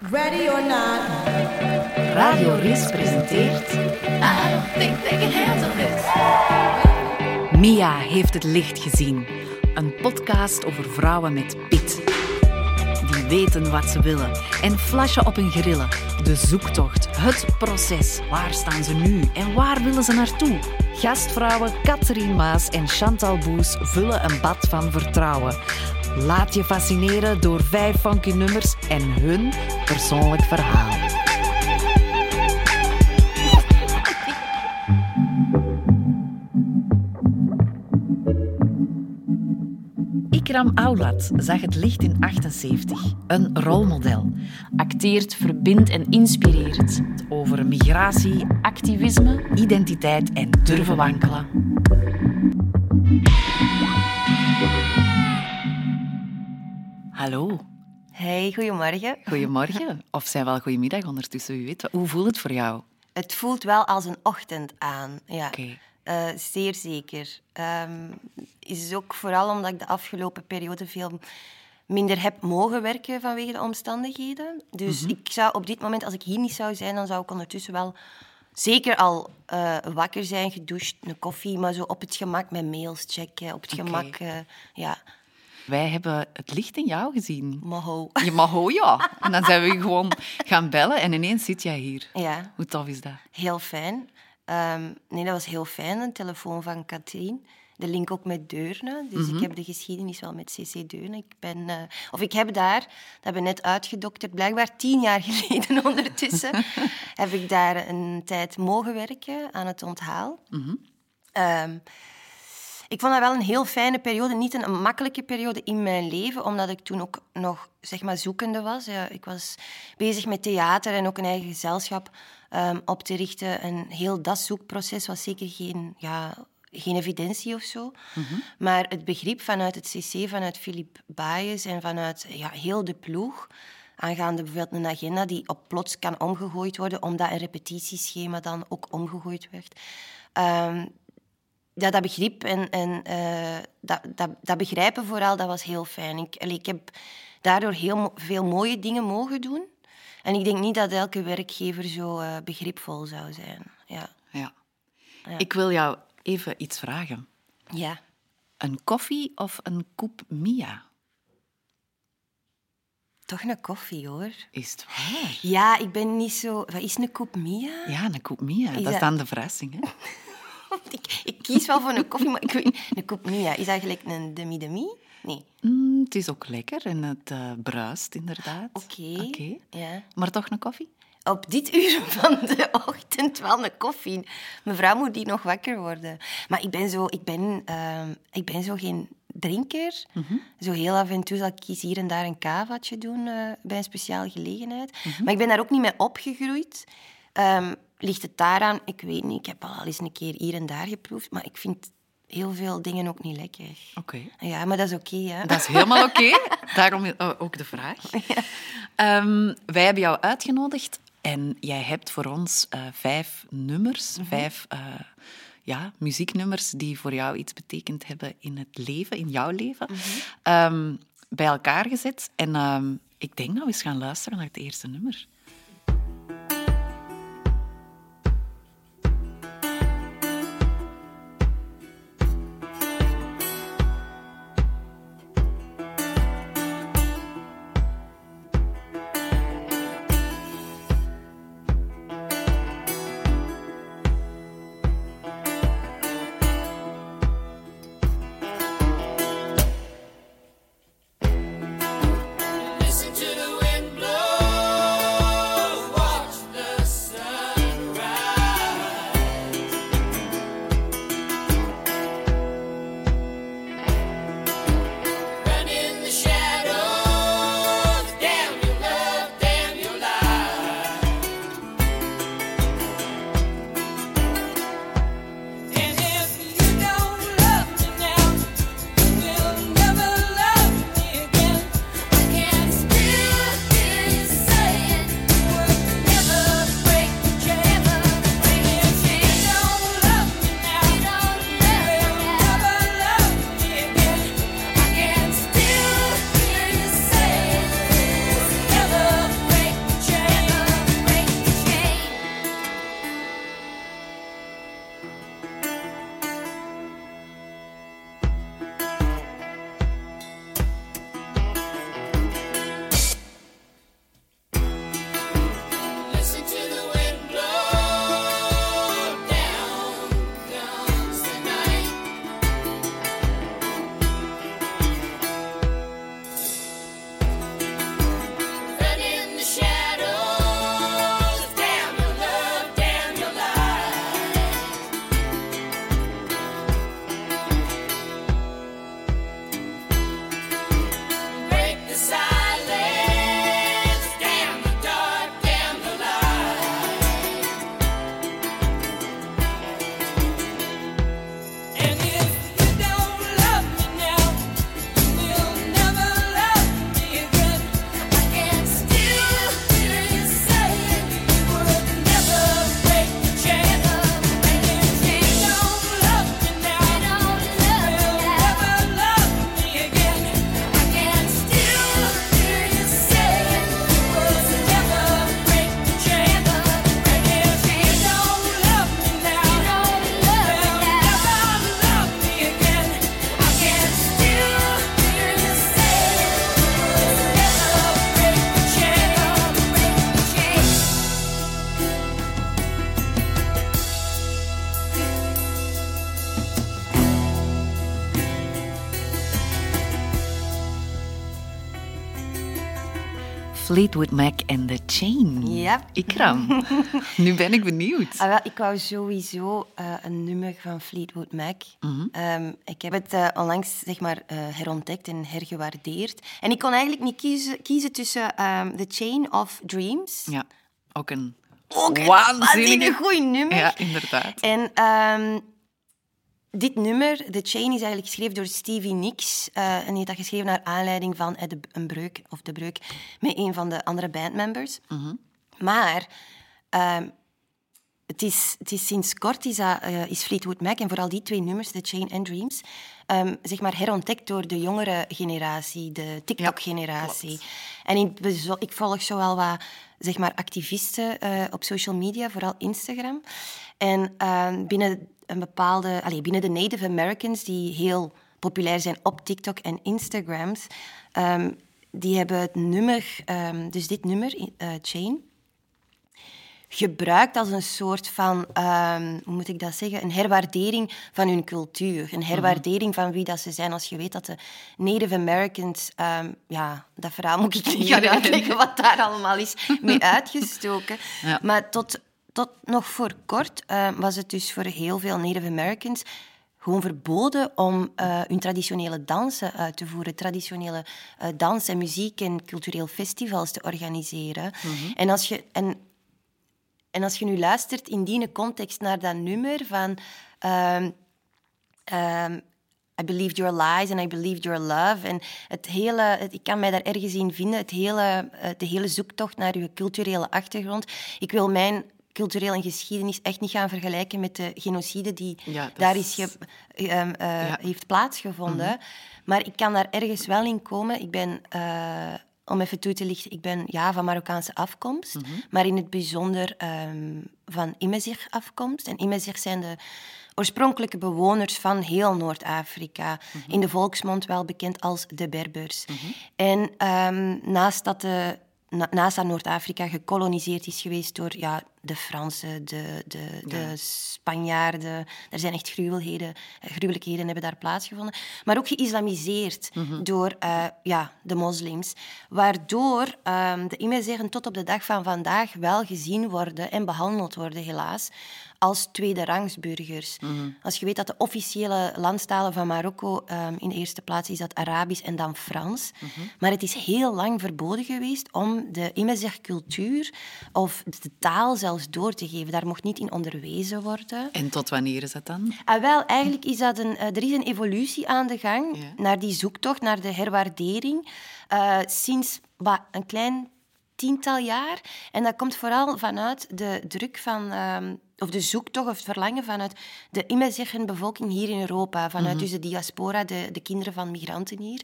Ready or not. Radio Ris presenteert... I don't think they can handle this. Mia heeft het licht gezien. Een podcast over vrouwen met pit. Die weten wat ze willen en flashen op hun grillen. De zoektocht, het proces. Waar staan ze nu en waar willen ze naartoe? Gastvrouwen Catherine Maas en Chantal Boes vullen een bad van vertrouwen. Laat je fascineren door vijf funky nummers en hun persoonlijk verhaal. Ikram Aulat zag het licht in 78. Een rolmodel. Acteert, verbindt en inspireert. Over migratie, activisme, identiteit en durven wankelen. Hallo, Hey, goedemorgen. goedemorgen. Of zijn wel goedemiddag ondertussen, wie weet. Hoe voelt het voor jou? Het voelt wel als een ochtend aan. Ja. Oké. Eh, zeer zeker. Ehm is ook vooral omdat ik de afgelopen periode veel minder heb mogen werken vanwege de omstandigheden. Dus ik zou op dit moment, als ik hier niet zou zijn, dan zou ik ondertussen wel zeker al eh, wakker zijn, gedoucht, een koffie, maar zo op het gemak met mails checken, op het gemak, eh, ja, Wij hebben het licht in jou gezien. moho. Je mag oh ja. En dan zijn we gewoon gaan bellen en ineens zit jij hier. Ja, Hoe tof is dat? heel fijn. Ehm, nee, dat was heel fijn, een telefoon van Katrien. De link ook met Deurne. Dus ik heb de geschiedenis wel met CC Deurne. Ik ben, eh, of ik heb daar, dat hebben we net uitgedokterd, blijkbaar tien jaar geleden ondertussen, heb ik daar een tijd mogen werken aan het onthaal. Ehm, ik vond dat wel een heel fijne periode. Niet een, makkelijke periode in mijn leven, omdat ik toen ook nog zeg maar, zoekende was. Ja, ik was bezig met theater en ook een eigen gezelschap ehm, op te richten. En heel dat zoekproces was zeker geen, ja, geen evidentie of zo. Maar het begrip vanuit het CC, vanuit Philippe Baes en vanuit ja, heel de ploeg aangaande bijvoorbeeld een agenda die op plots kan omgegooid worden, omdat een repetitieschema dan ook omgegooid werd. Ehm, ja, dat begrip en, en eh, dat, dat, dat begrijpen vooral, dat was heel fijn. Ik, allee, ik heb daardoor heel mo- veel mooie dingen mogen doen. En ik denk niet dat elke werkgever zo eh, begripvol zou zijn. Ja. Ja. Ik wil jou even iets vragen. ja. Een koffie of een koep Mia? Toch een koffie, hoor. Is het waar? Ja, ik ben niet zo... Wat is een koep Mia? Ja, een koep Mia. Dat is dat- dan de verrassing, hè? Ik, ik kies wel voor een koffie, maar ik weet niet... Een koep Mia, is eigenlijk een demi-demi? Nee. Mm, het is ook lekker en het eh, bruist inderdaad. Oké. Ja. Maar toch een koffie? Op dit uur van de ochtend wel een koffie. Mevrouw moet die nog wakker worden. Maar ik ben zo, ik ben, ehm, ik ben zo geen drinker. Zo heel af en toe zal ik eens hier en daar een kavaatje doen eh, bij een speciale gelegenheid. Maar ik ben daar ook niet mee opgegroeid. Ehm, ligt het daaraan? Ik weet niet. Ik heb al eens een keer hier en daar geproefd. Maar ik vind heel veel dingen ook niet lekker. Oké. Ja, maar dat is oké. Dat is helemaal oké. Daarom eh, ook de vraag. Ehm, wij hebben jou uitgenodigd en jij hebt voor ons eh, vijf nummers, vijf eh, ja, muzieknummers die voor jou iets betekend hebben in het leven, in jouw leven, ehm, bij elkaar gezet. En ehm, ik denk dat we eens gaan luisteren naar het eerste nummer. Fleetwood Mac en The Chain. Ja. Ikram, nu ben ik benieuwd. Ah, wel, ik wou sowieso eh, een nummer van Fleetwood Mac. Ehm, ik heb het eh, onlangs zeg maar, eh, herontdekt en hergewaardeerd. En ik kon eigenlijk niet kiezen, kiezen tussen ehm, The Chain of Dreams. Ja, ook een Ook een waanzinnig nummer. Ja, inderdaad. En ehm, dit nummer, The Chain, is eigenlijk geschreven door Stevie Nicks. eh, en die heeft dat geschreven naar aanleiding van de, een breuk, of de breuk met een van de andere bandmembers. Maar ehm, het, is, het is sinds kort is, dat, eh, is Fleetwood Mac, en vooral die twee nummers, The Chain en Dreams, ehm, zeg maar herontdekt door de jongere generatie, de TikTok-generatie. en bezo- ik volg zowel wat zeg maar, activisten eh, op social media, vooral Instagram. En ehm, binnen een bepaalde, allee, binnen de Native Americans, die heel populair zijn op TikTok en Instagrams, ehm, die hebben het nummer, ehm, dus dit nummer, eh, Chain, gebruikt als een soort van, ehm, hoe moet ik dat zeggen, een herwaardering van hun cultuur. Een herwaardering van wie dat ze zijn. Als je weet dat de Native Americans, ja, dat verhaal moet ik niet gaan uitleggen wat daar allemaal is mee uitgestoken. Ja. Maar tot, tot nog voor kort ehm, was het dus voor heel veel Native Americans gewoon verboden om eh, hun traditionele dansen uit te voeren, traditionele eh, dans en muziek en cultureel festivals te organiseren. En als je en en als je nu luistert in die context naar dat nummer van ehm, ehm, I believed your lies and I believed your love. En het hele, het- ik kan mij daar ergens in vinden, het hele, eh, de hele zoektocht naar je culturele achtergrond. Ik wil mijn culturele geschiedenis echt niet gaan vergelijken met de genocide die Ja, daar is- ge- ehm, eh, Ja. heeft plaatsgevonden. Maar ik kan daar ergens wel in komen. Ik ben, eh, om even toe te lichten, ik ben ja, van Marokkaanse afkomst, maar in het bijzonder ehm, van Imezig afkomst. En Imezig zijn de oorspronkelijke bewoners van heel Noord-Afrika. In de volksmond wel bekend als de Berbers. En ehm, naast dat de na- naast dat Noord-Afrika gekoloniseerd is geweest door ja, de Fransen, de, de, de Spanjaarden. Er zijn echt gruwelheden, eh, gruwelijkheden hebben daar plaatsgevonden. Maar ook geïslamiseerd door eh, ja, de moslims. Waardoor ehm, de Imezighen tot op de dag van vandaag wel gezien worden en behandeld worden, helaas, als tweederangsburgers. Als je weet dat de officiële landstalen van Marokko ehm, in de eerste plaats is dat Arabisch en dan Frans. Maar het is heel lang verboden geweest om de Imezig cultuur of de taal zelfs door te geven. Daar mocht niet in onderwezen worden. En tot wanneer is dat dan? Ah, wel, eigenlijk is dat een, eh, er is een evolutie aan de gang Ja. naar die zoektocht, naar de herwaardering, eh, sinds wat, een klein tiental jaar. En dat komt vooral vanuit de druk van, ehm, of de zoektocht of het verlangen vanuit de Imezighen bevolking hier in Europa. Vanuit dus de diaspora, de, de kinderen van migranten hier.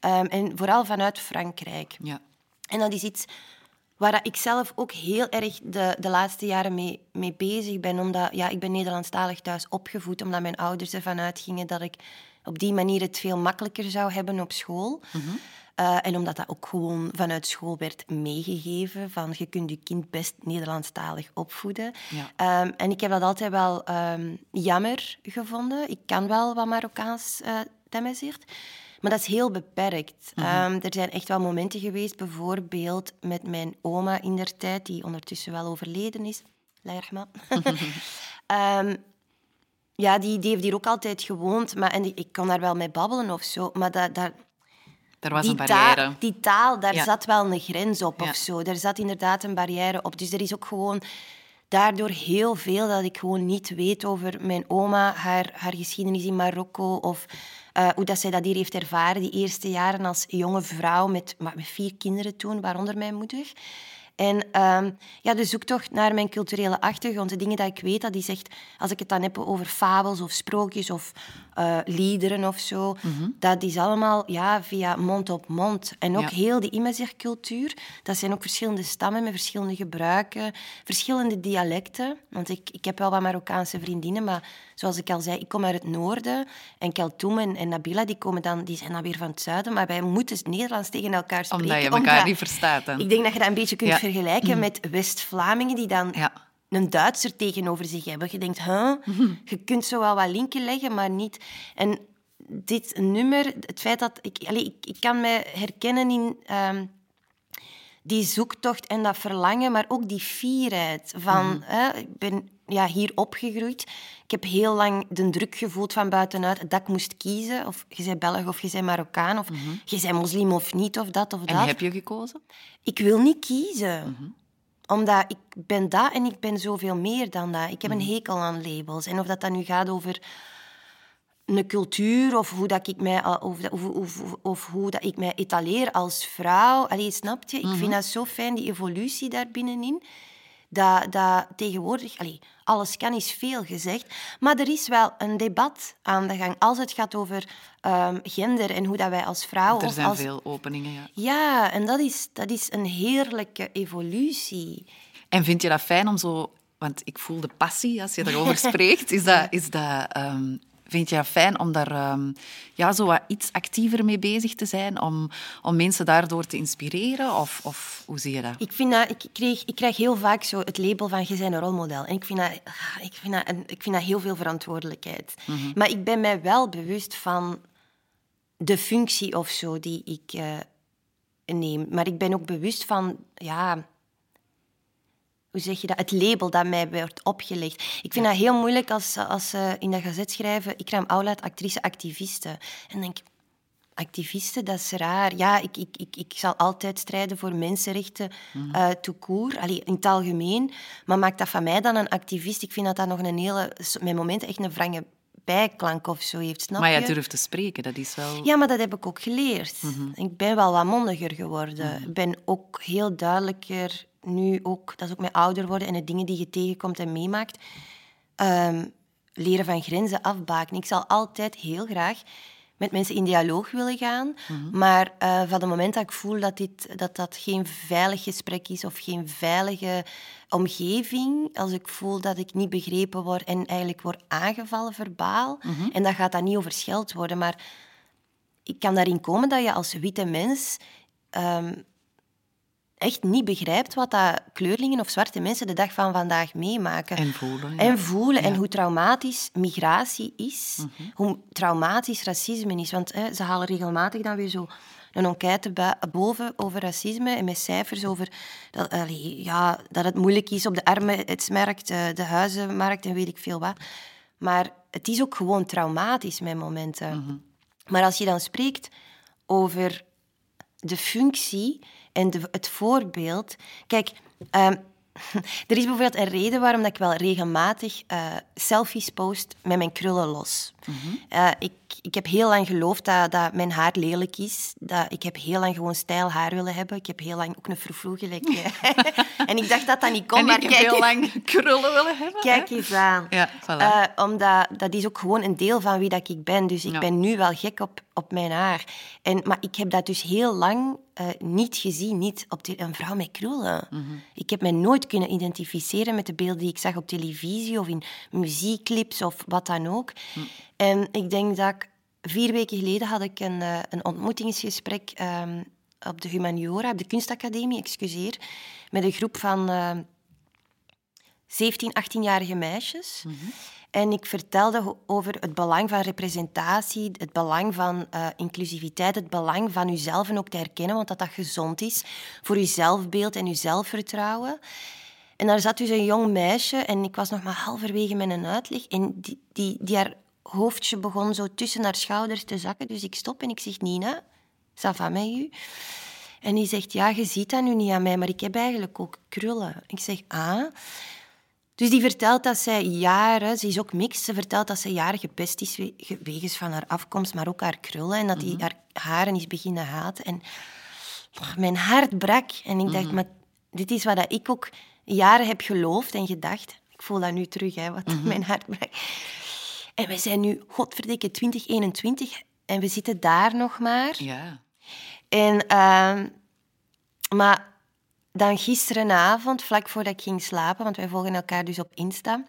Ehm, en vooral vanuit Frankrijk. Ja. En dat is iets waar ik zelf ook heel erg de, de laatste jaren mee, mee bezig ben. Omdat ja, ik ben Nederlandstalig thuis opgevoed, omdat mijn ouders ervan uitgingen dat ik op die manier het veel makkelijker zou hebben op school. Eh, en omdat dat ook gewoon vanuit school werd meegegeven, van je kunt je kind best Nederlandstalig opvoeden. Ja. Ehm, en ik heb dat altijd wel ehm, jammer gevonden. Ik kan wel wat Marokkaans uh. Maar dat is heel beperkt. Ehm, er zijn echt wel momenten geweest, bijvoorbeeld met mijn oma in der tijd, die ondertussen wel overleden is. Allah yarhama. Ehm, ja, die, die heeft hier ook altijd gewoond. Maar, en die- ik kon daar wel mee babbelen of zo. Maar dat, dat, Er was die, een barrière. taal, die taal, daar Ja. zat wel een grens op Ja. of zo. Daar zat inderdaad een barrière op. Dus er is ook gewoon daardoor heel veel dat ik gewoon niet weet over mijn oma, haar, haar geschiedenis in Marokko of eh, hoe dat zij dat hier heeft ervaren, die eerste jaren als jonge vrouw met, met vier kinderen toen, waaronder mijn moeder. En ehm, ja, de zoektocht naar mijn culturele achtergrond, de dingen dat ik weet, dat is echt, als ik het dan heb over fabels of sprookjes of eh, liederen of zo, dat is allemaal ja, via mond op mond. En ook Ja. heel die Imezig-cultuur, dat zijn ook verschillende stammen met verschillende gebruiken, verschillende dialecten. Want ik, ik heb wel wat Marokkaanse vriendinnen, maar zoals ik al zei, ik kom uit het noorden. En Keltoum en, en Nabila, die, komen dan, die zijn dan weer van het zuiden. Maar wij moeten Nederlands tegen elkaar spreken. Omdat je elkaar niet verstaat. Ik denk dat je dat een beetje kunt Ja. Vergelijken met West-Vlamingen die dan Ja. een Duitser tegenover zich hebben. Je denkt, huh? je kunt zo wel wat linken leggen, maar niet... En dit nummer, het feit dat... Ik, allee, ik, ik kan me herkennen in... ehm, die zoektocht en dat verlangen, maar ook die fierheid van... Hè, ik ben ja, hier opgegroeid. Ik heb heel lang de druk gevoeld van buitenuit dat ik moest kiezen. Of je bent Belg of je bent Marokkaan, of je bent moslim of niet, of dat of En dat. heb je gekozen? Ik wil niet kiezen. Omdat ik ben dat en ik ben zoveel meer dan dat. Ik heb een hekel aan labels. En of dat dan nu gaat over een cultuur of hoe, dat ik mij, of, of, of, of hoe dat ik mij etaleer als vrouw. Allee, snap je? Ik vind dat zo fijn, die evolutie daar binnenin. Dat, dat tegenwoordig, allee, alles kan is veel gezegd, maar er is wel een debat aan de gang als het gaat over ehm, gender en hoe dat wij als vrouw Er zijn als veel openingen, ja. ja, en dat is, dat is een heerlijke evolutie. En vind je dat fijn om zo... Want ik voel de passie als je daarover spreekt. Is dat, is dat, ehm, vind je fijn om daar ehm, ja, zo wat iets actiever mee bezig te zijn? Om, om mensen daardoor te inspireren? Of, of hoe zie je dat? Ik, vind dat, ik, kreeg, ik krijg heel vaak zo het label van je bent een rolmodel. En ik vind dat, ah, ik vind dat, ik vind dat heel veel verantwoordelijkheid. Maar ik ben mij wel bewust van de functie of zo die ik eh, neem. Maar ik ben ook bewust van, ja... Hoe zeg je dat? Het label dat mij wordt opgelegd. Ik vind dat heel moeilijk als, ze- als ze in dat gazet schrijven... Ikram Aulat, actrice, activiste. En denk ik, activisten, dat is raar. Ja, ik, ik, ik, ik zal altijd strijden voor mensenrechten tout court, Allee, in het algemeen. Maar maakt dat van mij dan een activist? Ik vind dat dat nog een hele... Met momenten echt een wrange bijklank of zo heeft, snap Maar je? jij durft te spreken, dat is wel... Ja, maar dat heb ik ook geleerd. Ik ben wel wat mondiger geworden. Ik ben ook heel duidelijker nu ook, dat is ook met ouder worden en de dingen die je tegenkomt en meemaakt, ehm, leren van grenzen afbaken. Ik zal altijd heel graag met mensen in dialoog willen gaan, maar eh, van het moment dat ik voel dat, dit, dat dat geen veilig gesprek is of geen veilige omgeving, als ik voel dat ik niet begrepen word en eigenlijk word aangevallen verbaal, en dat gaat dan niet over scheld worden, maar ik kan daarin komen dat je als witte mens ehm, echt niet begrijpt wat dat kleurlingen of zwarte mensen de dag van vandaag meemaken. En voelen, ja. En voelen. En hoe traumatisch migratie is. Mhm. Hoe traumatisch racisme is. Want hè, ze halen regelmatig dan weer zo een enquête boven over racisme en met cijfers over dat, allee, ja, dat het moeilijk is op de arbeidsmarkt, eh, de huizenmarkt en weet ik veel wat. Maar het is ook gewoon traumatisch met momenten. Mhm. Maar als je dan spreekt over de functie en de, het voorbeeld. Kijk, ehm, er is bijvoorbeeld een reden waarom dat ik wel regelmatig eh, selfies post met mijn krullen los. Eh, ik, ik heb heel lang geloofd dat, dat mijn haar lelijk is. Dat, ik heb heel lang gewoon stijl haar willen hebben. Ik heb heel lang ook een frufroe gelijk. en ik dacht dat dat niet kon, en maar ik heb kijk, heel lang krullen willen hebben. kijk hè? eens aan. Ja, voilà. Eh, omdat dat is ook gewoon een deel van wie dat ik ben. Dus ik Ja. ben nu wel gek op, op mijn haar. En, maar ik heb dat dus heel lang eh, niet gezien. Niet op een vrouw met krullen. Mhm. Ik heb mij nooit kunnen identificeren met de beelden die ik zag op televisie of in muziekclips of wat dan ook. Hm. En ik denk dat ik... Vier weken geleden had ik een, eh, een ontmoetingsgesprek ehm, op de Humaniora, op de Kunstacademie, excuseer, met een groep van... eh, 17, 18-jarige meisjes. En ik vertelde over het belang van representatie, het belang van eh, inclusiviteit, het belang van uzelf ook te herkennen, want dat dat gezond is voor uw zelfbeeld en uw zelfvertrouwen. En daar zat dus een jong meisje en ik was nog maar halverwege met een uitleg en die, die, die haar hoofdje begon zo tussen haar schouders te zakken. Dus ik stop en ik zeg, Nina, ça va met u? En die zegt, ja, je ziet dat nu niet aan mij, maar ik heb eigenlijk ook krullen. Ik zeg, ah... Dus die vertelt dat zij jaren, ze is ook mixed, ze vertelt dat ze jaren gepest is we- ge- wegens van haar afkomst, maar ook haar krullen. En dat Mhm. die haar haren is beginnen haten. En oh, mijn hart brak. En ik Mhm. dacht, maar dit is wat dat ik ook jaren heb geloofd en gedacht. Ik voel dat nu terug, hè, wat Mhm. mijn hart brak. En we zijn nu, godverdikke, 2021 en we zitten daar nog maar. Ja. En, ehm, maar dan gisterenavond, vlak voordat ik ging slapen, want wij volgen elkaar dus op Insta,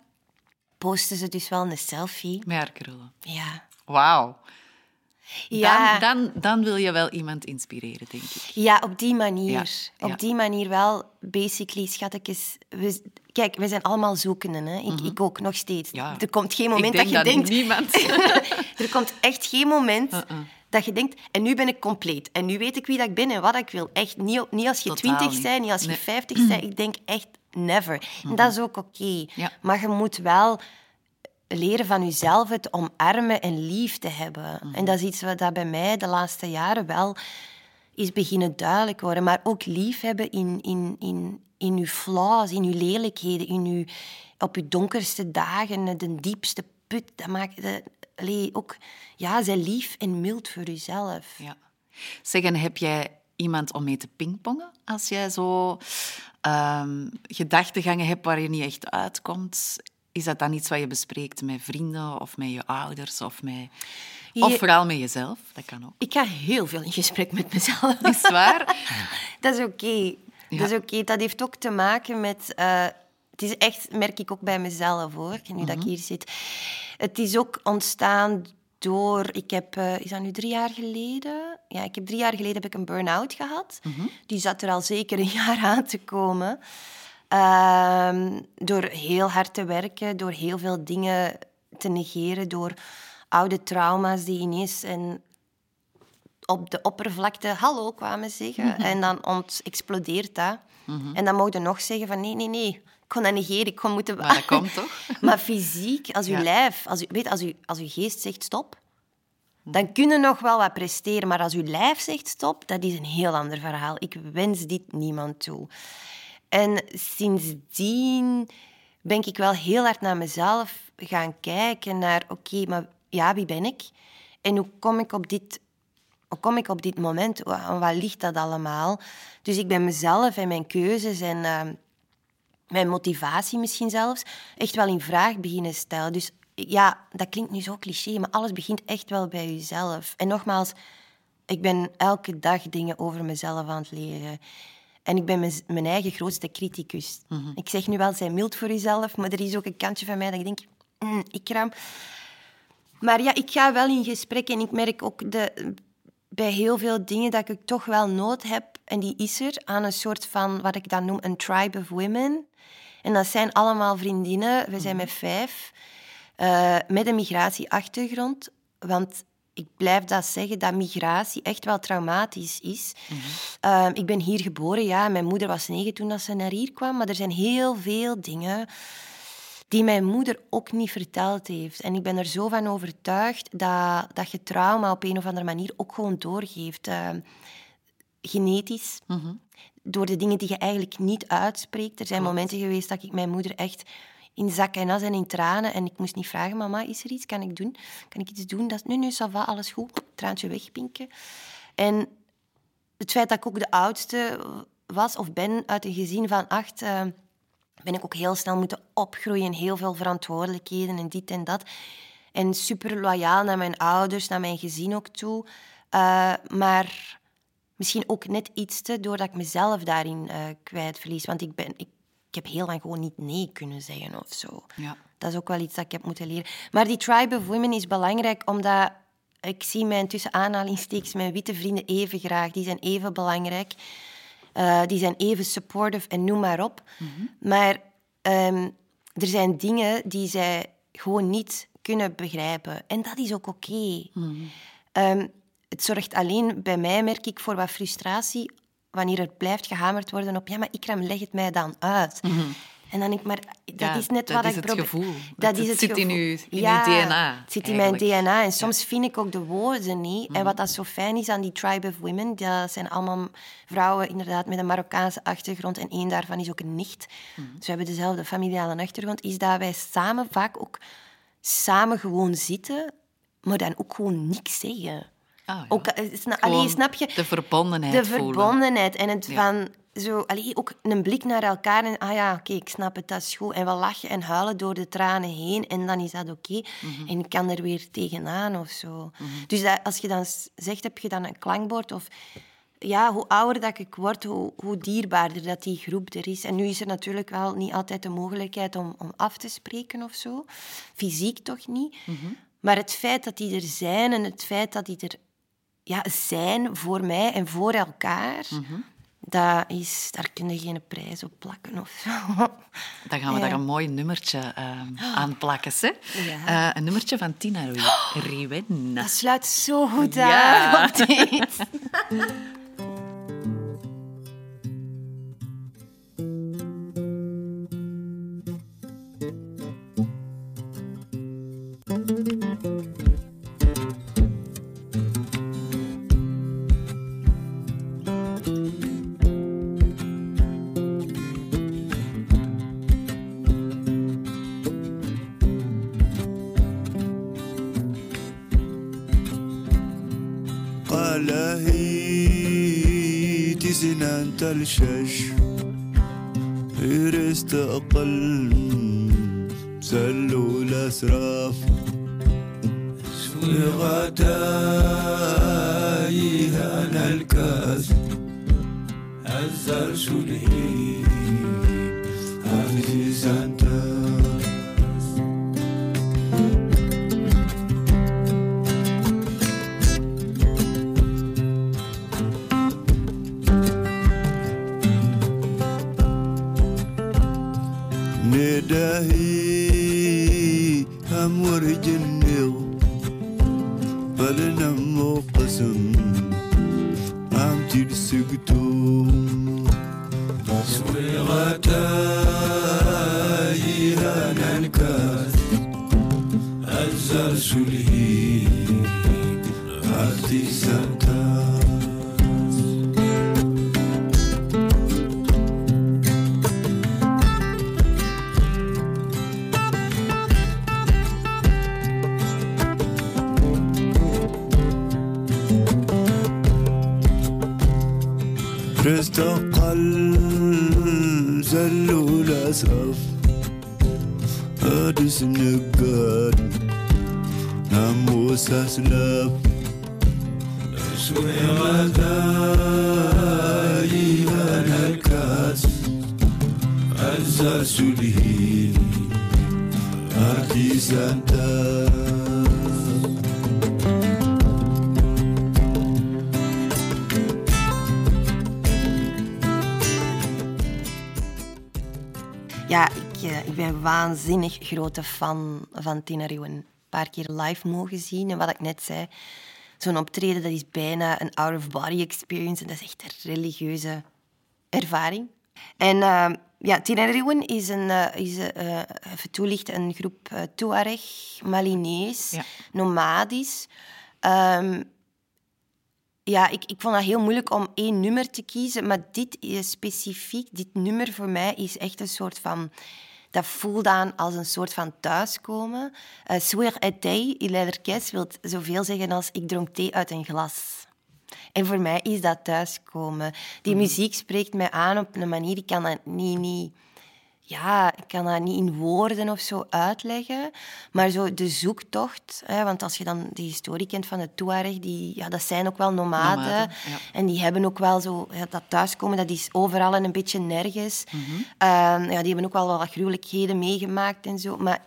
postte ze dus wel een selfie. Met haar krullen. Ja. Wauw. Ja, Dan, dan, dan wil je wel iemand inspireren, denk ik. ja, op die manier. Ja, Op die manier wel, basically, schattekes. We, kijk, we zijn allemaal zoekenden. Hè? Ik, ik ook, nog steeds. Mhm. Ja. Er komt geen moment dat je denkt... niemand... er komt echt geen moment dat je denkt, en nu ben ik compleet. En nu weet ik wie dat ik ben en wat ik wil. Echt niet, niet als je Totaal twintig bent, niet als je Nee. vijftig bent. Ik denk echt never. En dat is ook oké. Ja. Maar je moet wel leren van jezelf het omarmen en lief te hebben. En dat is iets wat dat bij mij de laatste jaren wel is beginnen duidelijk worden. Maar ook lief hebben in, in, in, in je flaws, in je lelijkheden, in je, op je donkerste dagen, de diepste put. Dat maakt allee, ook, ja, zij lief en mild voor jezelf. Ja. Zeg, en heb jij iemand om mee te pingpongen? Als jij zo ehm, gedachtegangen hebt waar je niet echt uitkomt, is dat dan iets wat je bespreekt met vrienden of met je ouders of, met... of vooral met jezelf? Dat kan ook. Ik ga heel veel in gesprek met mezelf. Is waar? Dat is oké. Ja. Is oké. Dat heeft ook te maken met... eh, het is echt, merk ik ook bij mezelf, hoor. Nu dat ik hier zit. Het is ook ontstaan door... Ik heb... eh, is dat nu drie jaar geleden? Ja, ik heb drie jaar geleden heb ik een burn-out gehad. Die zat er al zeker een jaar aan te komen. Ehm, door heel hard te werken, door heel veel dingen te negeren, door oude trauma's die ineens en op de oppervlakte hallo kwamen zeggen. En dan ont explodeert dat. En dan mocht je nog zeggen van nee, nee, nee. Ik kon dat negeren, ik kon moeten... Maar dat komt toch? maar fysiek, als je Ja. lijf, als je, weet, als je, als je geest zegt stop, dan kun je nog wel wat presteren. Maar als je lijf zegt stop, dat is een heel ander verhaal. Ik wens dit niemand toe. En sindsdien ben ik wel heel hard naar mezelf gaan kijken. Naar, oké, maar ja, wie ben ik? En hoe kom ik op dit, hoe kom ik op dit moment? Wa- Aan wat ligt dat allemaal? Dus ik ben mezelf en mijn keuzes en ehm, mijn motivatie misschien zelfs echt wel in vraag beginnen stellen. Dus ja, dat klinkt nu zo cliché, maar alles begint echt wel bij jezelf. En nogmaals, ik ben elke dag dingen over mezelf aan het leren. En ik ben mijn eigen grootste criticus. Ik zeg nu wel, zij mild voor jezelf, maar er is ook een kantje van mij dat ik denk, mm, ik raam. Maar ja, ik ga wel in gesprek en ik merk ook de, bij heel veel dingen dat ik toch wel nood heb, en die is er, aan een soort van, wat ik dan noem, een tribe of women. En dat zijn allemaal vriendinnen, we zijn met vijf, eh, met een migratieachtergrond. Want ik blijf dat zeggen, dat migratie echt wel traumatisch is. Eh, ik ben hier geboren, ja. Mijn moeder was negen toen dat ze naar hier kwam. Maar er zijn heel veel dingen die mijn moeder ook niet verteld heeft. En ik ben er zo van overtuigd dat, dat je trauma op een of andere manier ook gewoon doorgeeft. Eh, genetisch. Door de dingen die je eigenlijk niet uitspreekt. Er zijn momenten geweest dat ik mijn moeder echt in zak en as en in tranen... En ik moest niet vragen, mama, is er iets? Kan ik doen? Kan ik iets doen? Dat, nee, nee, ça va, alles goed. Traantje wegpinken. En het feit dat ik ook de oudste was of ben uit een gezin van acht... eh, ben ik ook heel snel moeten opgroeien. Heel veel verantwoordelijkheden en dit en dat. En super loyaal naar mijn ouders, naar mijn gezin ook toe. Eh, maar misschien ook net iets te, doordat ik mezelf daarin eh kwijtverlies. Want ik, ben, ik, ik heb heel lang gewoon niet nee kunnen zeggen of zo. Ja. Dat is ook wel iets dat ik heb moeten leren. Maar die tribe of women is belangrijk omdat ik zie mijn tussen aanhalingstekens mijn witte vrienden even graag. Die zijn even belangrijk. Eh, die zijn even supportive en noem maar op. Maar ehm, er zijn dingen die zij gewoon niet kunnen begrijpen. En dat is ook oké. Ehm, het zorgt alleen bij mij, merk ik, voor wat frustratie wanneer er blijft gehamerd worden op ja, maar Ikram, leg het mij dan uit. En dan denk ik, maar dat Ja, is net dat wat is ik het probeer- gevoel. Dat Het- is het het zit in gevoel. uw- in uw Ja, DNA Het zit in mijn. DNA. En soms vind ik ook de woorden niet. Mhm. En wat dat zo fijn is aan die tribe of women, dat zijn allemaal vrouwen inderdaad met een Marokkaanse achtergrond. En één daarvan is ook een nicht. Mhm. Dus we hebben dezelfde familiale achtergrond. Is dat wij samen vaak ook samen gewoon zitten, maar dan ook gewoon niks zeggen. Ah, ja. Ook, eh, sna- Gewoon allee, snap je? de verbondenheid De voelen. verbondenheid. En het Ja. van zo, allee, ook een blik naar elkaar. En ah ja, oké, ik snap het, dat is goed. En we lachen en huilen door de tranen heen. En dan is dat oké. Mhm. En ik kan er weer tegenaan of zo. Dus dat, als je dan zegt, heb je dan een klankbord? Of ja, hoe ouder dat ik word, hoe, hoe dierbaarder dat die groep er is. En nu is er natuurlijk wel niet altijd de mogelijkheid om, om af te spreken of zo. Fysiek toch niet. Maar het feit dat die er zijn en het feit dat die er ja, zijn voor mij en voor elkaar, dat is, daar kun je geen prijs op plakken of zo. Dan gaan we Ja. daar een mooi nummertje ehm, aan plakken. Hè? Ja. Eh, een nummertje van Tina Ri- Riwen. Dat sluit zo goed Ja. aan op dit. 却是 grote fan van Tina Rieuwen. Een paar keer live mogen zien. En wat ik net zei, zo'n optreden dat is bijna een out-of-body experience. En dat is echt een religieuze ervaring. En eh, ja, is, een, eh, is eh, eh, even toelichten, een groep uh, Tuareg, Malinees, Ja. nomadisch. Ehm, ja, ik, ik vond dat heel moeilijk om één nummer te kiezen. Maar dit is specifiek, dit nummer voor mij is echt een soort van... Dat voelt aan als een soort van thuiskomen. Uh, Soir et thee, il est wil zoveel zeggen als ik dronk thee uit een glas. En voor mij is dat thuiskomen. Die muziek spreekt mij aan op een manier, ik kan dat niet... niet ja, ik kan dat niet in woorden of zo uitleggen. Maar zo de zoektocht, hè, want als je dan de historie kent van de Tuareg, die, ja, dat zijn ook wel nomaden. Nomaden, ja. En die hebben ook wel zo, ja, dat thuiskomen, dat is overal en een beetje nergens. Ehm, ja, die hebben ook wel wat gruwelijkheden meegemaakt en zo. Maar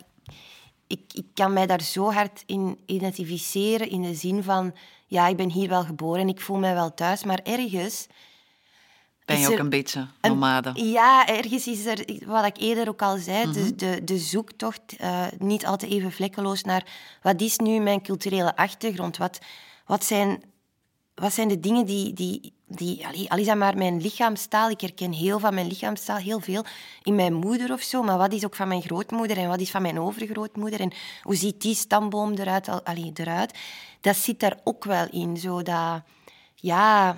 ik, ik kan mij daar zo hard in identificeren, in de zin van, ja, ik ben hier wel geboren en ik voel mij wel thuis, maar ergens... Ben je ook een beetje een- nomade? Ja, ergens is er, wat ik eerder ook al zei, de, de, de zoektocht uh, niet altijd even vlekkeloos naar wat is nu mijn culturele achtergrond? Wat, wat, zijn, wat zijn de dingen die, die, die allee, al is dat maar mijn lichaamstaal, ik herken heel van mijn lichaamstaal, heel veel in mijn moeder of zo, maar wat is ook van mijn grootmoeder en wat is van mijn overgrootmoeder en hoe ziet die stamboom eruit? al- Allee, eruit? Dat zit daar ook wel in, zo dat, ja,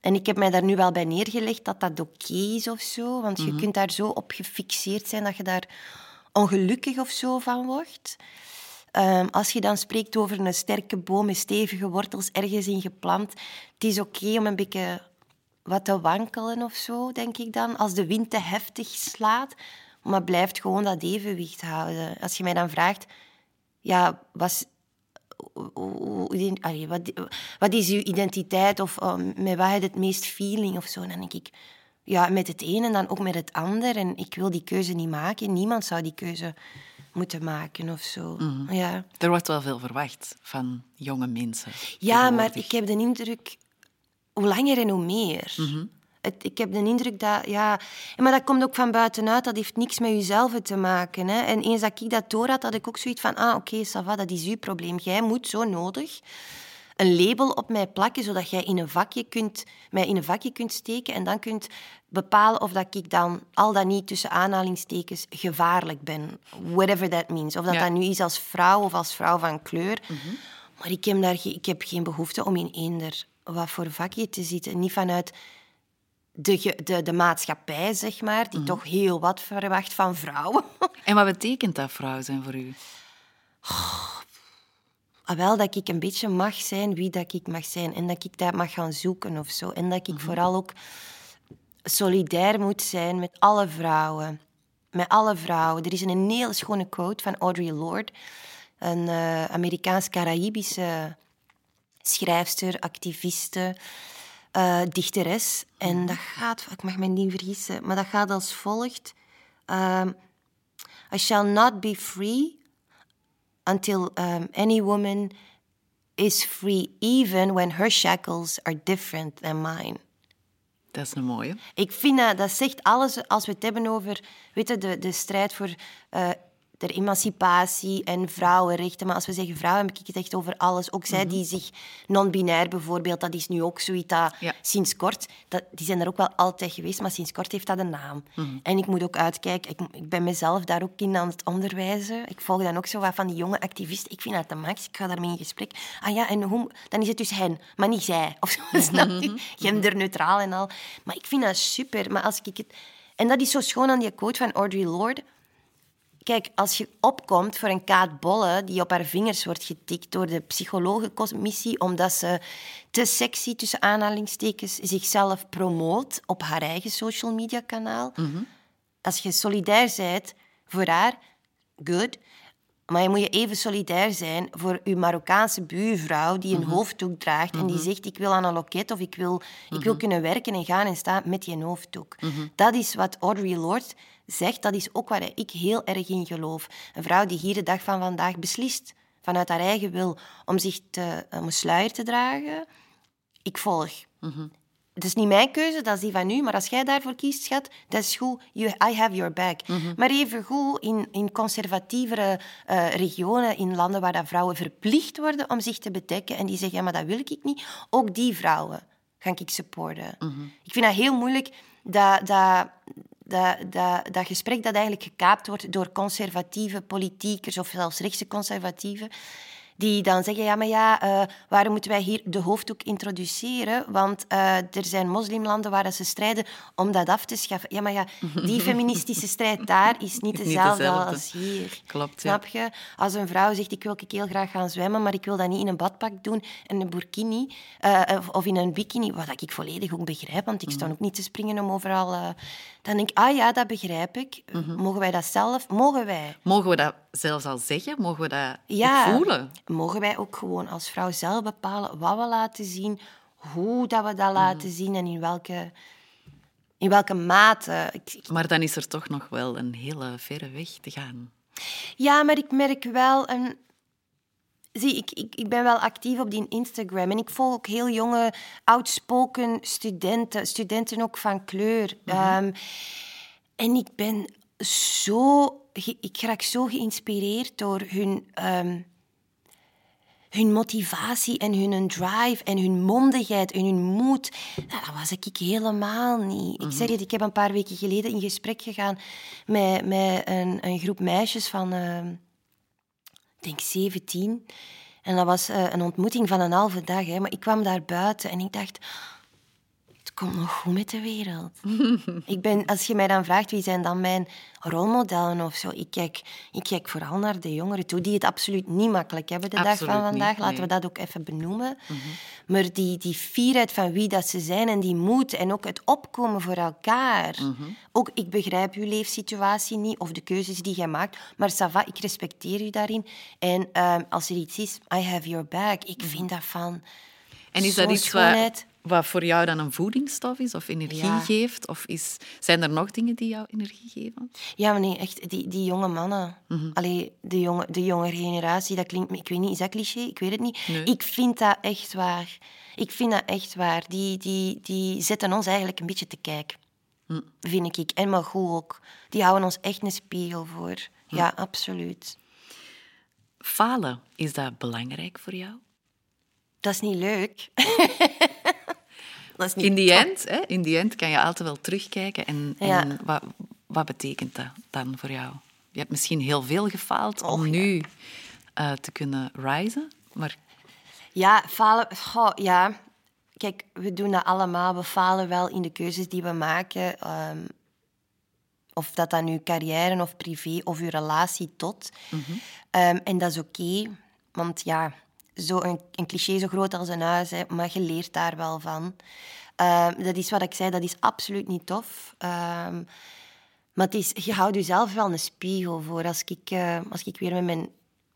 en ik heb mij daar nu wel bij neergelegd dat dat oké is of zo. Want je kunt daar zo op gefixeerd zijn dat je daar ongelukkig of zo van wordt. Ehm, als je dan spreekt over een sterke boom met stevige wortels ergens in geplant, het is oké om een beetje wat te wankelen of zo, denk ik dan. Als de wind te heftig slaat, maar blijft gewoon dat evenwicht houden. Als je mij dan vraagt, ja, was, allee, wat, wat is uw identiteit of uh, met wat heb je het meest feeling of zo? Dan denk ik, ja, met het een en dan ook met het ander. En ik wil die keuze niet maken. Niemand zou die keuze moeten maken of zo. Ja, Er wordt wel veel verwacht van jonge mensen. ja maar ik heb de indruk, hoe langer en hoe meer. Het, ik heb de indruk dat, ja... Maar dat komt ook van buitenuit, dat heeft niks met jezelf te maken. Hè. En eens dat ik dat door had, had ik ook zoiets van, ah, oké, va, dat is uw probleem. Jij moet zo nodig een label op mij plakken, zodat jij in een vakje kunt, mij in een vakje kunt steken en dan kunt bepalen of dat ik dan al dan niet tussen aanhalingstekens gevaarlijk ben. Whatever that means. Of dat Ja. dat nu is als vrouw of als vrouw van kleur. Maar ik heb, daar, ik heb geen behoefte om in eender wat voor vakje te zitten. Niet vanuit de, de, de maatschappij, zeg maar, die toch heel wat verwacht van vrouwen. En wat betekent dat vrouw zijn voor u? Ah, wel dat ik een beetje mag zijn wie dat ik mag zijn. En dat ik dat mag gaan zoeken of zo. En dat ik vooral ook solidair moet zijn met alle vrouwen. Met alle vrouwen. Er is een hele schone quote van Audre Lorde. Een eh, Amerikaans-Caraïbische schrijfster, activiste, eh, dichteres. En dat gaat... Ik mag me niet vergissen, maar dat gaat als volgt. Ehm, I shall not be free until um, any woman is free, even when her shackles are different than mine. Dat is een mooie. Ik vind dat, dat zegt alles als we het hebben over weet je, de, de strijd voor eh, de emancipatie en vrouwenrechten. Maar als we zeggen vrouwen, heb ik het echt over alles. Ook zij die zich non-binair bijvoorbeeld, dat is nu ook zoiets dat Ja. sinds kort, dat, die zijn er ook wel altijd geweest, maar sinds kort heeft dat een naam. En ik moet ook uitkijken, ik, ik ben mezelf daar ook in aan het onderwijzen. Ik volg dan ook zo wat van die jonge activisten. Ik vind dat de max, ik ga daarmee in gesprek. Ah ja, en hoe, dan is het dus hen, maar niet zij. Of zo, snap je? Genderneutraal en al. Maar ik vind dat super. Maar als ik het... En dat is zo schoon aan die quote van Audre Lorde. Kijk, als je opkomt voor een kaat bollen die op haar vingers wordt getikt door de psychologencommissie omdat ze te sexy, tussen aanhalingstekens, zichzelf promoot op haar eigen social media kanaal. Als je solidair bent voor haar, good. Maar je moet je even solidair zijn voor je Marokkaanse buurvrouw die een hoofddoek draagt en die zegt ik wil aan een loket of ik wil, ik wil kunnen werken en gaan en staan met die hoofddoek. Dat is wat Audre Lorde zegt, dat is ook waar ik heel erg in geloof. Een vrouw die hier de dag van vandaag beslist, vanuit haar eigen wil, om zich te, om een sluier te dragen, ik volg. Het is niet mijn keuze, dat is die van u. Maar als jij daarvoor kiest, schat, dat is goed. You, I have your back. Maar even goed in, in conservatievere eh, regionen, in landen waar dat vrouwen verplicht worden om zich te bedekken en die zeggen, ja, maar dat wil ik niet. Ook die vrouwen ga ik supporten. Ik vind dat heel moeilijk dat... dat dat, dat, dat gesprek dat eigenlijk gekaapt wordt door conservatieve politiekers of zelfs rechtse conservatieven, die dan zeggen, ja, maar ja, eh, waarom moeten wij hier de hoofddoek introduceren? Want eh, er zijn moslimlanden waar dat ze strijden om dat af te schaffen. Ja, maar ja, die feministische strijd daar is niet Niet dezelfde als hier. Klopt, ja. Snap je? Als een vrouw zegt, ik wil heel graag gaan zwemmen, maar ik wil dat niet in een badpak doen en een burkini eh, of, in een bikini, wat ik volledig ook begrijp, want ik sta Mhm. ook niet te springen om overal... dan denk ik, ah ja, dat begrijp ik. Mhm. Mogen wij dat zelf? Mogen wij? Mogen we dat zelfs al zeggen? Mogen we dat Ja, voelen? Mogen wij ook gewoon als vrouw zelf bepalen wat we laten zien, hoe dat we dat laten Mhm. zien en in welke, in welke mate. Maar dan is er toch nog wel een hele verre weg te gaan. ja, maar ik merk wel een. Zie, ik, ik, ik ben wel actief op die Instagram en ik volg ook heel jonge, outspoken studenten, studenten ook van kleur. Ehm, en ik ben zo, ik raak zo geïnspireerd door hun, ehm, hun motivatie en hun drive en hun mondigheid en hun moed. Nou, dat was ik helemaal niet. Ik zeg het, ik heb een paar weken geleden in gesprek gegaan met, met een, een groep meisjes van, ehm, ik denk 17. En dat was eh, een ontmoeting van een halve dag. Hè. Maar ik kwam daar buiten en ik dacht... Komt nog goed met de wereld. ik ben, als je mij dan vraagt wie zijn dan mijn rolmodellen of zo, ik kijk, ik kijk vooral naar de jongeren toe, die het absoluut niet makkelijk hebben de dag van vandaag. niet, Laten we dat ook even benoemen. Maar die, die fierheid van wie dat ze zijn en die moed en ook het opkomen voor elkaar. Ook, ik begrijp uw leefsituatie niet of de keuzes die jij maakt, maar ça va, ik respecteer u daarin. En ehm, als er iets is, I have your back. Ik vind dat van En is dat iets schoonheid. Wat voor jou dan een voedingsstof is of energie Ja. geeft? Of is, zijn er nog dingen die jou energie geven? Ja, maar nee, echt, die, die jonge mannen. Allee, de jonge, de jonge generatie, dat klinkt... Ik weet niet, is dat cliché? Ik weet het niet. Nee. Ik vind dat echt waar. Ik vind dat echt waar. Die, die, die zetten ons eigenlijk een beetje te kijken. Vind ik. En maar goed ook. Die houden ons echt een spiegel voor. Ja, absoluut. Falen, is dat belangrijk voor jou? Dat is niet leuk. dat is niet In die end, hè, in die end kan je altijd wel terugkijken. En, Ja. en wat, wat betekent dat dan voor jou? Je hebt misschien heel veel gefaald om Och, ja. nu eh, te kunnen risen. Maar Ja, falen. Goh, ja. Kijk, we doen dat allemaal. We falen wel in de keuzes die we maken. ehm, of dat dan uw carrière of privé of uw relatie tot. Ehm, en dat is oké. want ja, zo een, een cliché zo groot als een huis, hè, maar je leert daar wel van. Ehm, dat is wat ik zei, dat is absoluut niet tof. Ehm, maar het is, je houdt jezelf wel een spiegel voor. Als ik, eh, als ik weer met mijn,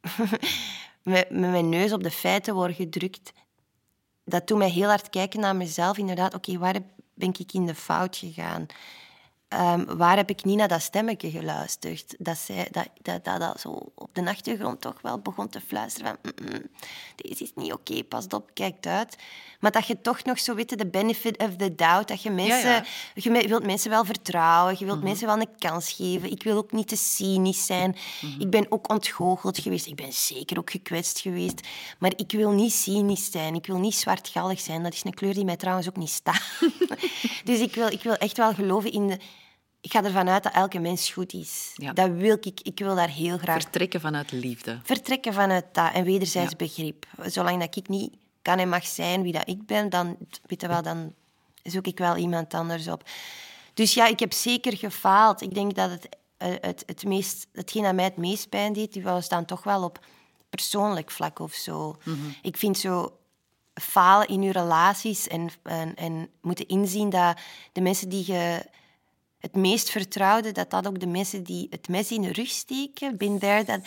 met, mijn neus op de feiten word gedrukt, dat doet mij heel hard kijken naar mezelf. Inderdaad, oké, waar ben ik in de fout gegaan? Ehm, waar heb ik niet naar dat stemmetje geluisterd? Dat, zij, dat, dat, dat, dat zo op de achtergrond toch wel begon te fluisteren van... "Mm, mm, deze is niet oké, pas op, kijk uit. Maar dat je toch nog zo weet, de benefit of the doubt, dat je mensen... ja. Je me- wilt mensen wel vertrouwen, je wilt mensen wel een kans geven. Ik wil ook niet te cynisch zijn. Ik ben ook ontgoocheld geweest. Ik ben zeker ook gekwetst geweest. Maar ik wil niet cynisch zijn. Ik wil niet zwartgallig zijn. Dat is een kleur die mij trouwens ook niet staat. dus ik wil, ik wil echt wel geloven in de... Ik ga ervan uit dat elke mens goed is. Ja. Dat wil ik. Ik wil daar heel graag vertrekken vanuit liefde. vertrekken vanuit dat en wederzijds Ja. begrip. Zolang dat ik niet kan en mag zijn wie dat ik ben, dan, weet je wel, dan zoek ik wel iemand anders op. Dus ja, ik heb zeker gefaald. Ik denk dat het, eh, het, het meest, hetgeen dat mij het meest pijn deed, die was dan toch wel op persoonlijk vlak of zo. Ik vind zo falen in je relaties en, en, en moeten inzien dat de mensen die je het meest vertrouwde, dat dat ook de mensen die het mes in de rug steken, bin there, dat...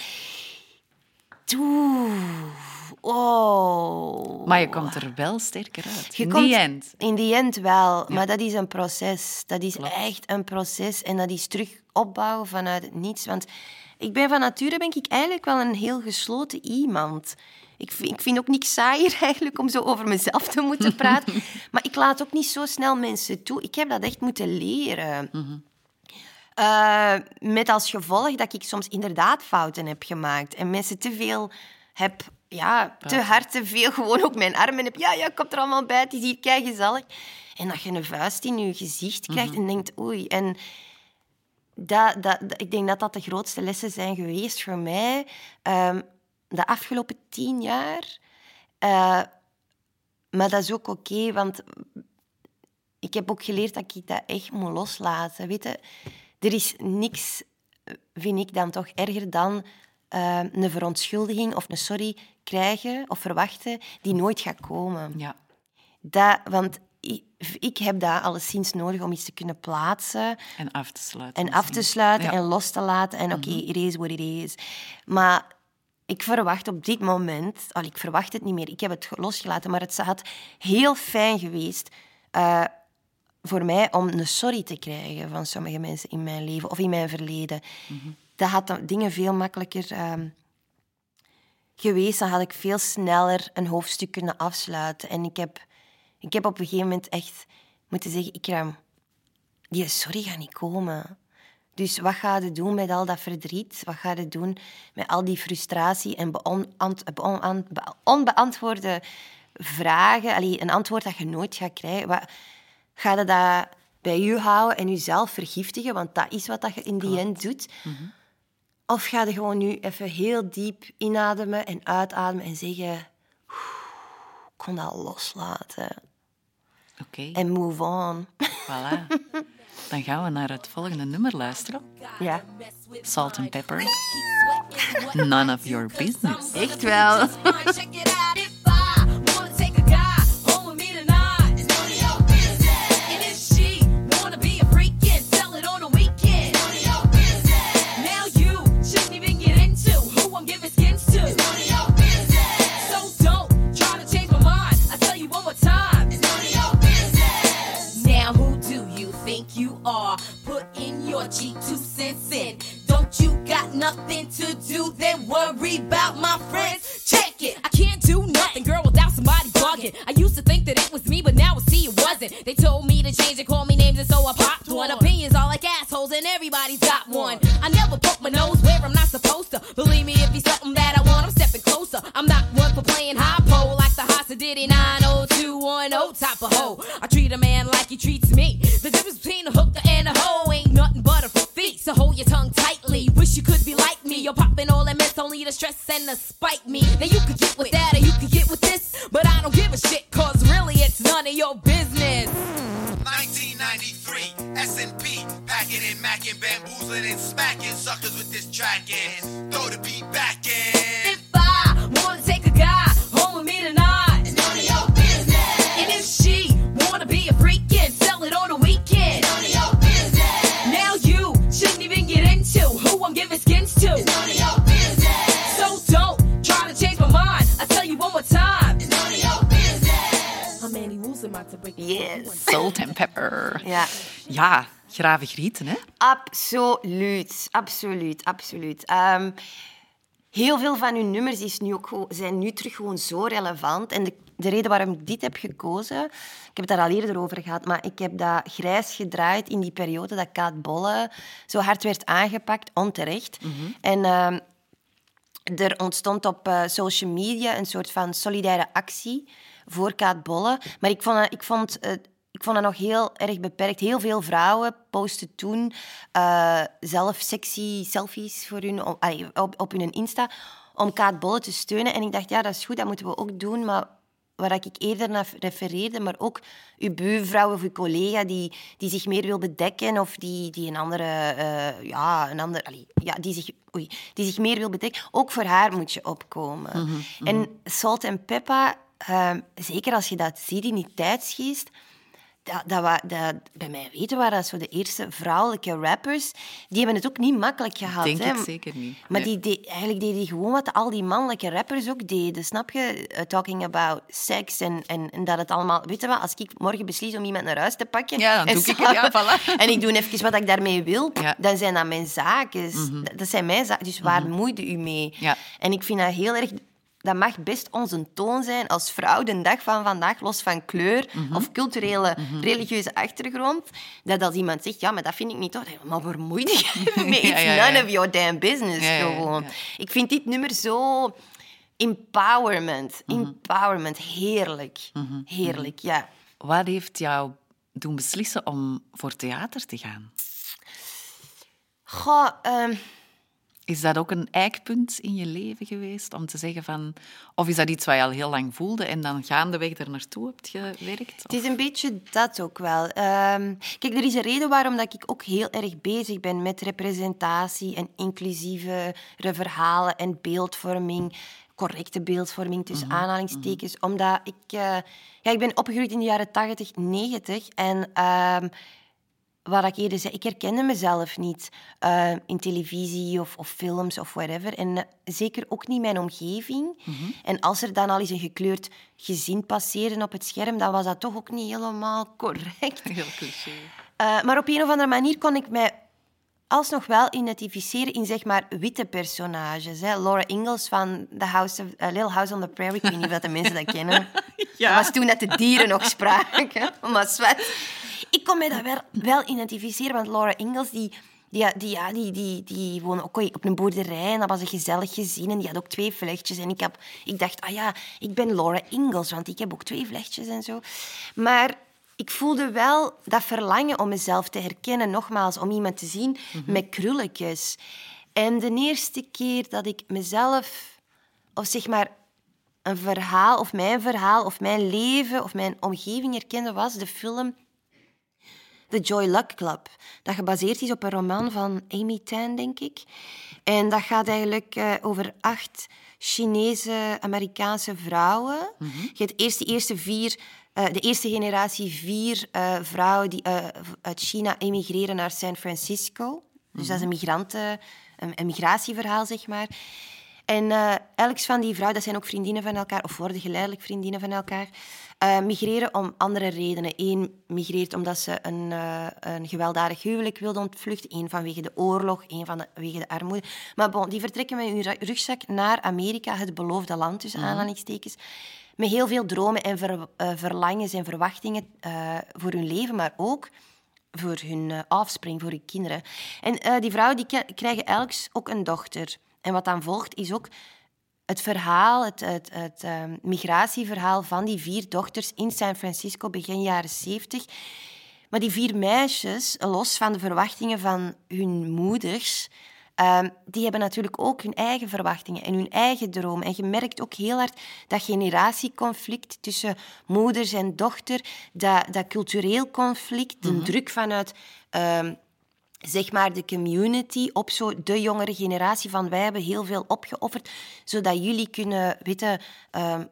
Oeh, oh. Maar je komt er wel sterker uit. Je In die end. In die end wel, maar dat is een proces. Dat is echt een proces en dat is terug opbouwen vanuit het niets. Want ik ben van nature ben ik eigenlijk wel een heel gesloten iemand. Ik vind, ik vind ook niks saaier eigenlijk om zo over mezelf te moeten praten. maar ik laat ook niet zo snel mensen toe. Ik heb dat echt moeten leren. Eh, met als gevolg dat ik soms inderdaad fouten heb gemaakt en mensen te veel heb, ja, te hard, te veel gewoon ook mijn armen heb. Ja, ja, komt er allemaal bij, het is hier kei gezellig. En dat je een vuist in je gezicht krijgt en denkt, oei. En dat, dat, dat- ik denk dat dat de grootste lessen zijn geweest voor mij ehm, de afgelopen tien jaar. Eh, maar dat is ook oké, want ik heb ook geleerd dat ik dat echt moet loslaten. Weet je, er is niks, vind ik dan toch, erger dan eh, een verontschuldiging of een sorry krijgen of verwachten die nooit gaat komen. Ja. Dat, want ik, ik heb dat alleszins nodig om iets te kunnen plaatsen En af te sluiten. en af te sluiten Ja. Mhm. en los te laten. En oké, it is what it is. Maar ik verwacht op dit moment... Al, ik verwacht het niet meer. Ik heb het ge- losgelaten. Maar het had heel fijn geweest eh, voor mij om een sorry te krijgen van sommige mensen in mijn leven of in mijn verleden. Mhm. Dat had dan dingen veel makkelijker ehm, geweest. Dan had ik veel sneller een hoofdstuk kunnen afsluiten. En ik heb, ik heb op een gegeven moment echt moeten zeggen... Ikram, die sorry gaat niet komen. Dus wat ga je doen met al dat verdriet? Wat ga je doen met al die frustratie en onbeantwoorde vragen? Allee, een antwoord dat je nooit gaat krijgen. Wat, ga je dat bij je houden en jezelf vergiftigen? Want dat is wat dat je in die end doet. Of ga je gewoon nu even heel diep inademen en uitademen en zeggen... "Oeh, Ik kon dat loslaten. Oké, En move on. voilà. Dan gaan we naar het volgende nummer luisteren. Ja. Salt and Pepper. None of your business. Echt wel. your G two cents in. Don't you got nothing to do? Then worry about my friends. Check it. I can't do nothing, girl, without somebody bugging. I used to think that it was me, but now I see it wasn't. They told me to change and call me names, and so I popped one. Opinions are like assholes, and everybody's got one. I never poke my nose where I'm not supposed to. Believe me, if he's something that I want, I'm stepping closer. I'm not one for playing high pole like the Hasa Diddy 90210 type of hoe. I So hold your tongue tightly. Wish you could be like me. You're popping all that mess only to stress and to spite me. Now you could get with that or you could get with this. But I don't give a shit, cause really it's none of your business. 1993, S&P, packing and macking, bamboozling and smacking suckers with this track. Throw the beat back Yes. Salt and pepper. Ja, Ja, gravig rieten, hè? absoluut. Absoluut, absoluut. Ehm, heel veel van uw nummers is nu ook, zijn nu terug gewoon zo relevant. En de, de reden waarom ik dit heb gekozen... Ik heb het daar al eerder over gehad, maar ik heb dat grijs gedraaid in die periode dat Kaat Bolle zo hard werd aangepakt, onterecht. En... ehm, er ontstond op eh, social media een soort van solidaire actie voor Kaat Bolle. Maar ik vond, dat- ik, vond, eh, ik vond dat nog heel erg beperkt. Heel veel vrouwen posten toen eh, zelf sexy selfies voor hun, op, op, op hun Insta om Kaat Bolle te steunen. En ik dacht, ja, dat is goed, dat moeten we ook doen. Maar waar ik eerder naar refereerde, maar ook uw buurvrouw of uw collega die, die zich meer wil bedekken of die, die een andere, eh, ja, een ander, allee, ja, die, zich, oei, die zich meer wil bedekken, ook voor haar moet je opkomen. En Salt en Peppa, eh, zeker als je dat ziet in die tijdsgeest, dat, dat, dat, bij mij weten waren dat zo de eerste vrouwelijke rappers. Die hebben het ook niet makkelijk gehad. Denk hè. ik zeker niet. Maar Nee. die eigenlijk deden die gewoon wat al die mannelijke rappers ook deden. Snap je? Eh, talking about sex en, en, en dat het allemaal... Weet je wat? Als ik morgen beslis om iemand naar huis te pakken... Ja, dan en doe ik het, ja, voilà. En ik doe even wat ik daarmee wil, Ja. Mhm. dan zijn dat mijn zaken. Dat- Dat zijn mijn zaken. Dus waar moeide u mee? Ja. En ik vind dat heel erg... Dat mag best onze toon zijn als vrouw de dag van vandaag, los van kleur Mhm. of culturele, religieuze achtergrond. Dat als iemand zegt, ja, maar dat vind ik niet toch. Maar waar moeite je mee? It's Ja, ja, ja. none of your damn business, gewoon. Ik vind dit nummer zo... Empowerment. Mhm. Empowerment. Heerlijk. Heerlijk, ja. Wat heeft jou doen beslissen om voor theater te gaan? Goh, ehm, Is dat ook een eikpunt in je leven geweest om te zeggen van... Of is dat iets wat je al heel lang voelde en dan gaandeweg er naartoe hebt gewerkt? Het is een beetje dat ook wel. Ehm, kijk, er is een reden waarom dat ik ook heel erg bezig ben met representatie en inclusieve verhalen en beeldvorming. Correcte beeldvorming tussen aanhalingstekens. Omdat ik... eh, ja, ik ben opgegroeid in de jaren 80, 90. En ehm, wat ik eerder zei, ik herkende mezelf niet eh, in televisie of, of films of whatever. En eh, zeker ook niet mijn omgeving. En als er dan al eens een gekleurd gezin passeerde op het scherm, dan was dat toch ook niet helemaal correct. Heel cliché. Eh, maar op een of andere manier kon ik mij alsnog wel identificeren in zeg maar witte personages. Hè. Laura Ingalls van The House of, eh, Little House on the Prairie. Ik weet niet of dat de mensen dat kennen. Ja. Dat was toen dat de dieren nog spraken. Maar zwet. Ik kon mij dat wel, wel identificeren, want Laura Ingalls die, die, die, ja, die, die, die woonde ook op een boerderij en dat was een gezellig gezin en die had ook twee vlechtjes. En ik, heb, ik dacht, ah ja, ik ben Laura Ingalls, want ik heb ook twee vlechtjes en zo. Maar ik voelde wel dat verlangen om mezelf te herkennen, nogmaals, om iemand te zien met krulletjes. En de eerste keer dat ik mezelf, of zeg maar een verhaal, of mijn verhaal, of mijn leven, of mijn omgeving herkende, was de film The Joy Luck Club. Dat gebaseerd is op een roman van Amy Tan, denk ik. En dat gaat eigenlijk eh, over acht Chinese-Amerikaanse vrouwen. Je hebt eerst de eerste vier... eh, de eerste generatie vier eh, vrouwen die eh, uit China emigreren naar San Francisco. Dus dat is een, migranten, een, een migratieverhaal, zeg maar. En elk van die vrouwen, dat zijn ook vriendinnen van elkaar, of worden geleidelijk vriendinnen van elkaar. migreren om andere redenen. Eén migreert omdat ze een, een gewelddadig huwelijk wilde ontvluchten. Eén vanwege de oorlog, één vanwege de armoede. Maar bon, die vertrekken met hun rugzak naar Amerika, het beloofde land, tussen aanhalingstekens. Met heel veel dromen en eh, verlangens en verwachtingen eh, voor hun leven, maar ook voor hun eh, offspring, voor hun kinderen. En eh, die vrouwen die krijgen elk ook een dochter. En wat dan volgt is ook het verhaal, het, het, het ehm, migratieverhaal van die vier dochters in San Francisco begin jaren 70. Maar die vier meisjes, los van de verwachtingen van hun moeders, ehm, die hebben natuurlijk ook hun eigen verwachtingen en hun eigen dromen. En je merkt ook heel hard dat generatieconflict tussen moeders en dochter, dat, dat cultureel conflict, de druk vanuit... ehm, zeg maar, de community op zo de jongere generatie van wij hebben heel veel opgeofferd, zodat jullie kunnen weten, ehm,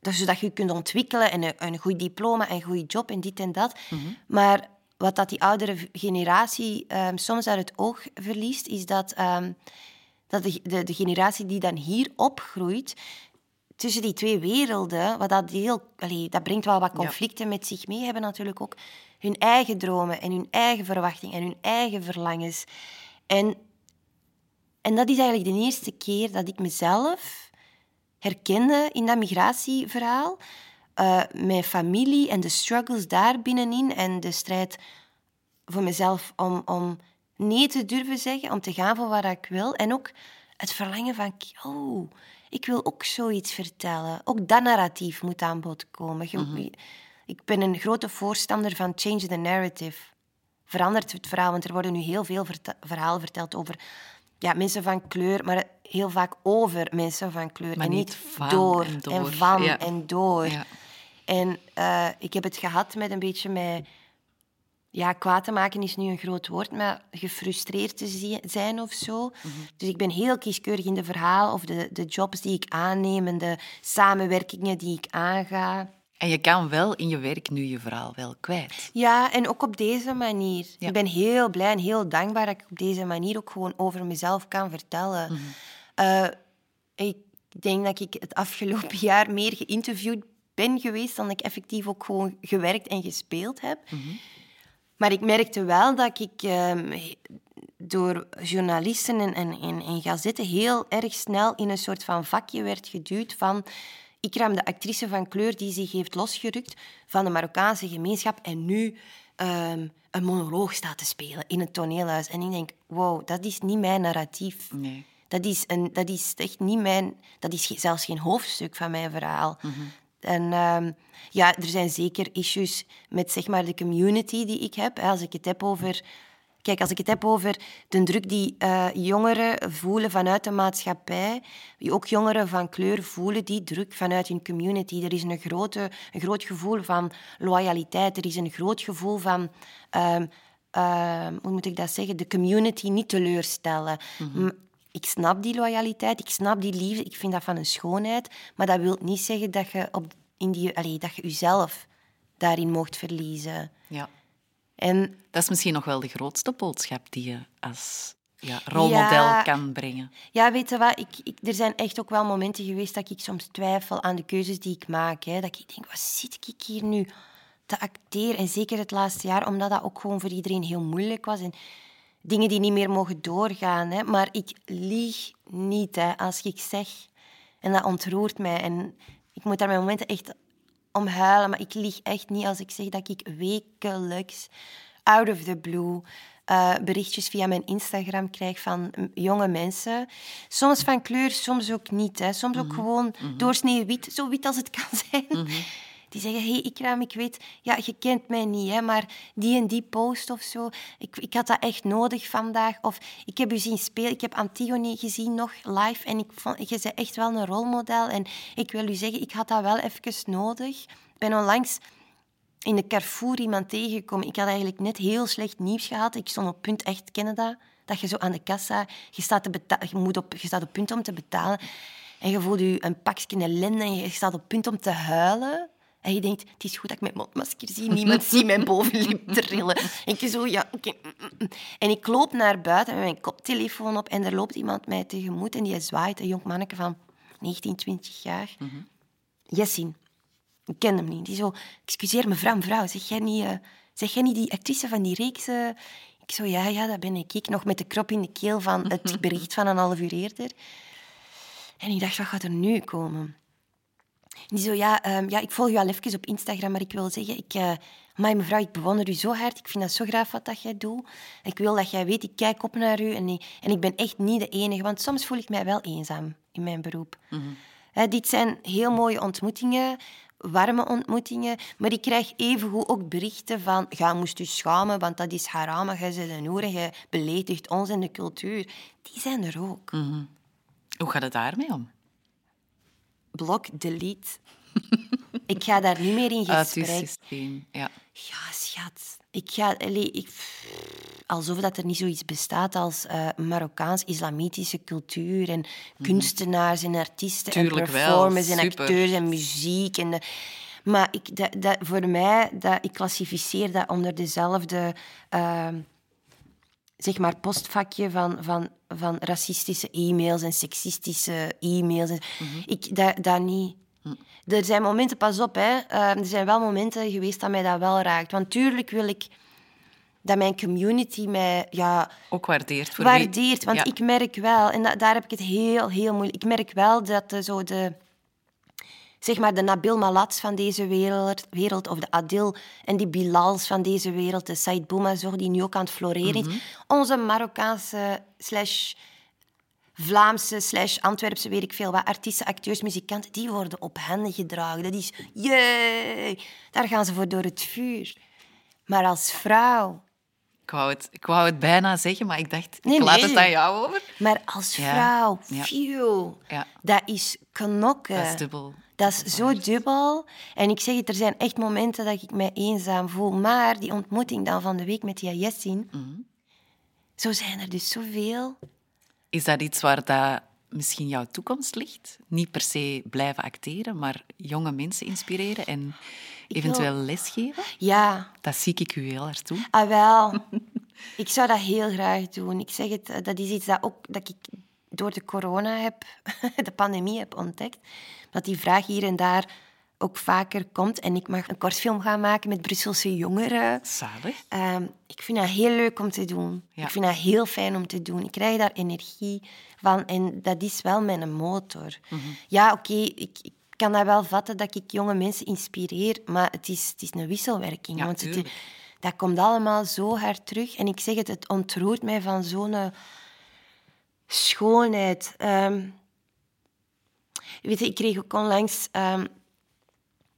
dat- zodat je kunt ontwikkelen en een, een goed diploma en een goede job en dit en dat. Maar wat dat die oudere generatie ehm, soms uit het oog verliest, is dat, ehm, dat de, de, de generatie die dan hier opgroeit, tussen die twee werelden, wat dat, heel, allee, dat brengt wel wat conflicten met zich mee, hebben natuurlijk ook hun eigen dromen en hun eigen verwachtingen en hun eigen verlangens. En, en dat is eigenlijk de eerste keer dat ik mezelf herkende in dat migratieverhaal. Eh, mijn familie en de struggles daar binnenin en de strijd voor mezelf om, om nee te durven zeggen, om te gaan voor wat ik wil. En ook het verlangen van, oh, ik wil ook zoiets vertellen. Ook dat narratief moet aan bod komen. Je- Ik ben een grote voorstander van change the narrative. Verandert het verhaal, want er worden nu heel veel verhalen verteld over ja, mensen van kleur, maar heel vaak over mensen van kleur. Maar en niet niet van door en door. en van Ja. en door. Ja. En eh, ik heb het gehad met een beetje met... Ja, kwaad te maken is nu een groot woord, maar gefrustreerd te zijn of zo. Dus ik ben heel kieskeurig in de verhaal of de, de jobs die ik aanneem en de samenwerkingen die ik aanga. En je kan wel in je werk nu je verhaal wel kwijt. Ja, en ook op deze manier. Ja. Ik ben heel blij en heel dankbaar dat ik op deze manier ook gewoon over mezelf kan vertellen. Eh, ik denk dat ik het afgelopen jaar meer geïnterviewd ben geweest dan ik effectief ook gewoon gewerkt en gespeeld heb. Maar ik merkte wel dat ik ehm, door journalisten en, en, en, en gazetten heel erg snel in een soort van vakje werd geduwd van Ikram, de actrice van kleur die zich heeft losgerukt van de Marokkaanse gemeenschap en nu ehm, een monoloog staat te spelen in het toneelhuis. En ik denk, wow, dat is niet mijn narratief. Nee. Dat is, een, dat is echt niet mijn... Dat is zelfs geen hoofdstuk van mijn verhaal. En ehm, ja, er zijn zeker issues met zeg maar, de community die ik heb. Als ik het heb over... Kijk, als ik het heb over de druk die eh, jongeren voelen vanuit de maatschappij, die ook jongeren van kleur voelen die druk vanuit hun community. Er is een, grote, een groot gevoel van loyaliteit. Er is een groot gevoel van... ehm, ehm, hoe moet ik dat zeggen? De community niet teleurstellen. M- Ik snap die loyaliteit, ik snap die liefde, ik vind dat van een schoonheid, maar dat wil niet zeggen dat je, op, in die, allee, dat je jezelf daarin mocht verliezen. Ja. En Dat is misschien nog wel de grootste boodschap die je als ja, rolmodel Ja. kan brengen. ja, weet je wat, ik, ik, er zijn echt ook wel momenten geweest dat ik soms twijfel aan de keuzes die ik maak. Hè. Dat ik denk, wat zit ik hier nu te acteren? En zeker het laatste jaar, omdat dat ook gewoon voor iedereen heel moeilijk was. En dingen die niet meer mogen doorgaan. Hè. Maar ik lieg niet hè, als ik zeg. En dat ontroert mij. En ik moet daar mijn momenten echt om huilen. Maar ik lieg echt niet als ik zeg dat ik wekelijks, out of the blue, eh, berichtjes via mijn Instagram krijg van jonge mensen. Soms van kleur, soms ook niet. Hè. Soms ook gewoon doorsnee wit, zo wit als het kan zijn. Die zeggen, hey, Ikram, ik weet, ja, je kent mij niet, hè, maar die en die post of zo, ik, ik had dat echt nodig vandaag. Of ik heb u zien spelen, ik heb Antigone gezien nog live en ik vond, je bent echt wel een rolmodel. En ik wil u zeggen, ik had dat wel even nodig. Ik ben onlangs in de Carrefour iemand tegengekomen. Ik had eigenlijk net heel slecht nieuws gehad. Ik stond op punt, echt, kennen dat? Dat je zo aan de kassa, je staat, te beta- je moet op, je staat op punt om te betalen. En je voelt je een pakje ellende en je staat op punt om te huilen. En je denkt, het is goed dat ik mijn mondmasker zie. Niemand ziet mijn bovenlip trillen. En ik zo, ja, oké. mm, mm, mm. En ik loop naar buiten met mijn koptelefoon op en er loopt iemand mij tegemoet en die zwaait, een jong manneke van 19, 20 jaar. Jessin. Ik ken hem niet. Die zo, excuseer mevrouw, mevrouw, zeg jij niet, eh, zeg jij niet die actrice van die reeks? eh?" Ik zo, ja, ja, dat ben ik. Ik nog met de krop in de keel van het bericht van een half uur eerder. En ik dacht, wat gaat er nu komen? Die zo, ja, ehm, ja, ik volg je al even op Instagram, maar ik wil zeggen, ik, amai, mevrouw, ik bewonder u zo hard. Ik vind dat zo graag wat dat jij doet. Ik wil dat jij weet, ik kijk op naar u en ik, en ik ben echt niet de enige, want soms voel ik mij wel eenzaam in mijn beroep. Hè, dit zijn heel mooie ontmoetingen, warme ontmoetingen, maar ik krijg evengoed ook berichten van, ga moest u schamen, want dat is haram, jij bent een hoer, jij beledigt ons en de cultuur. Die zijn er ook. Hoe gaat het daarmee om? Blok, delete. ik ga daar niet meer in Uit uw gesprek. systeem, ja. Ja, schat. Ik ga... allee, ik, alsof dat er niet zoiets bestaat als eh, Marokkaans-islamitische cultuur en kunstenaars en artiesten Tuurlijk en wel, performers en acteurs en muziek. En de, maar ik, dat, dat, voor mij, dat, ik klassificeer dat onder dezelfde... eh, zeg maar, postvakje van, van, van racistische e-mails en seksistische e-mails. En- Ik, dat, dat niet. Er zijn momenten, pas op, hè. eh, er zijn wel momenten geweest dat mij dat wel raakt. Want tuurlijk wil ik dat mijn community mij ja, Ook waardeert voor wie- waardeert. Want Ja. ik merk wel, en da- daar heb ik het heel, heel moeilijk... Ik merk wel dat de, zo de... Zeg maar de Nabil Malats van deze wereld, wereld, of de Adil en die Bilals van deze wereld, de Said Boumazor, die nu ook aan het floreren Mhm. is. Onze Marokkaanse slash Vlaamse slash Antwerpse, weet ik veel wat, artiesten, acteurs, muzikanten, die worden op handen gedragen. Dat is, jee, daar gaan ze voor door het vuur. Maar als vrouw, Ik wou, het, ik wou het bijna zeggen, maar ik dacht, Nee, ik laat nee. het aan jou over. maar als vrouw, ja. phew, Ja. dat is knokken. Dat is dubbel. Dat is zo dubbel. En ik zeg het, er zijn echt momenten dat ik mij eenzaam voel. Maar die ontmoeting dan van de week met die Jessin, Mhm. zo zijn er dus zoveel. Is dat iets waar dat misschien jouw toekomst ligt? Niet per se blijven acteren, maar jonge mensen inspireren en eventueel lesgeven? Ja, Dat zie ik u heel hard toe. ah wel. ik zou dat heel graag doen. Ik zeg het, eh, dat is iets dat, ook, dat ik door de corona heb, de pandemie heb ontdekt. Dat die vraag hier en daar ook vaker komt. En ik mag een kortfilm gaan maken met Brusselse jongeren. Zalig. Ehm, ik vind dat heel leuk om te doen. Ja. Ik vind dat heel fijn om te doen. Ik krijg daar energie van en dat is wel mijn motor. Mhm. Ja, oké, ik, ik kan dat wel vatten dat ik jonge mensen inspireer, maar het is, het is een wisselwerking. Ja, want het, dat komt allemaal zo hard terug. En ik zeg het, het ontroert mij van zo'n schoonheid. Ehm, weet je, ik kreeg ook onlangs ehm,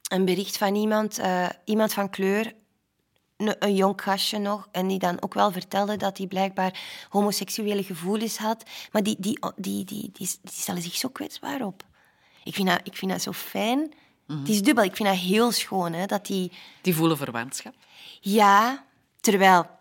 een bericht van iemand, eh, iemand van kleur, een, een jong gastje nog, en die dan ook wel vertelde dat hij blijkbaar homoseksuele gevoelens had. Maar die, die, die, die, die, die stellen zich zo kwetsbaar op. Ik vind dat, ik vind dat zo fijn. Het is dubbel. Ik vind dat heel schoon, hè, dat die... Die voelen verwantschap. Ja, terwijl...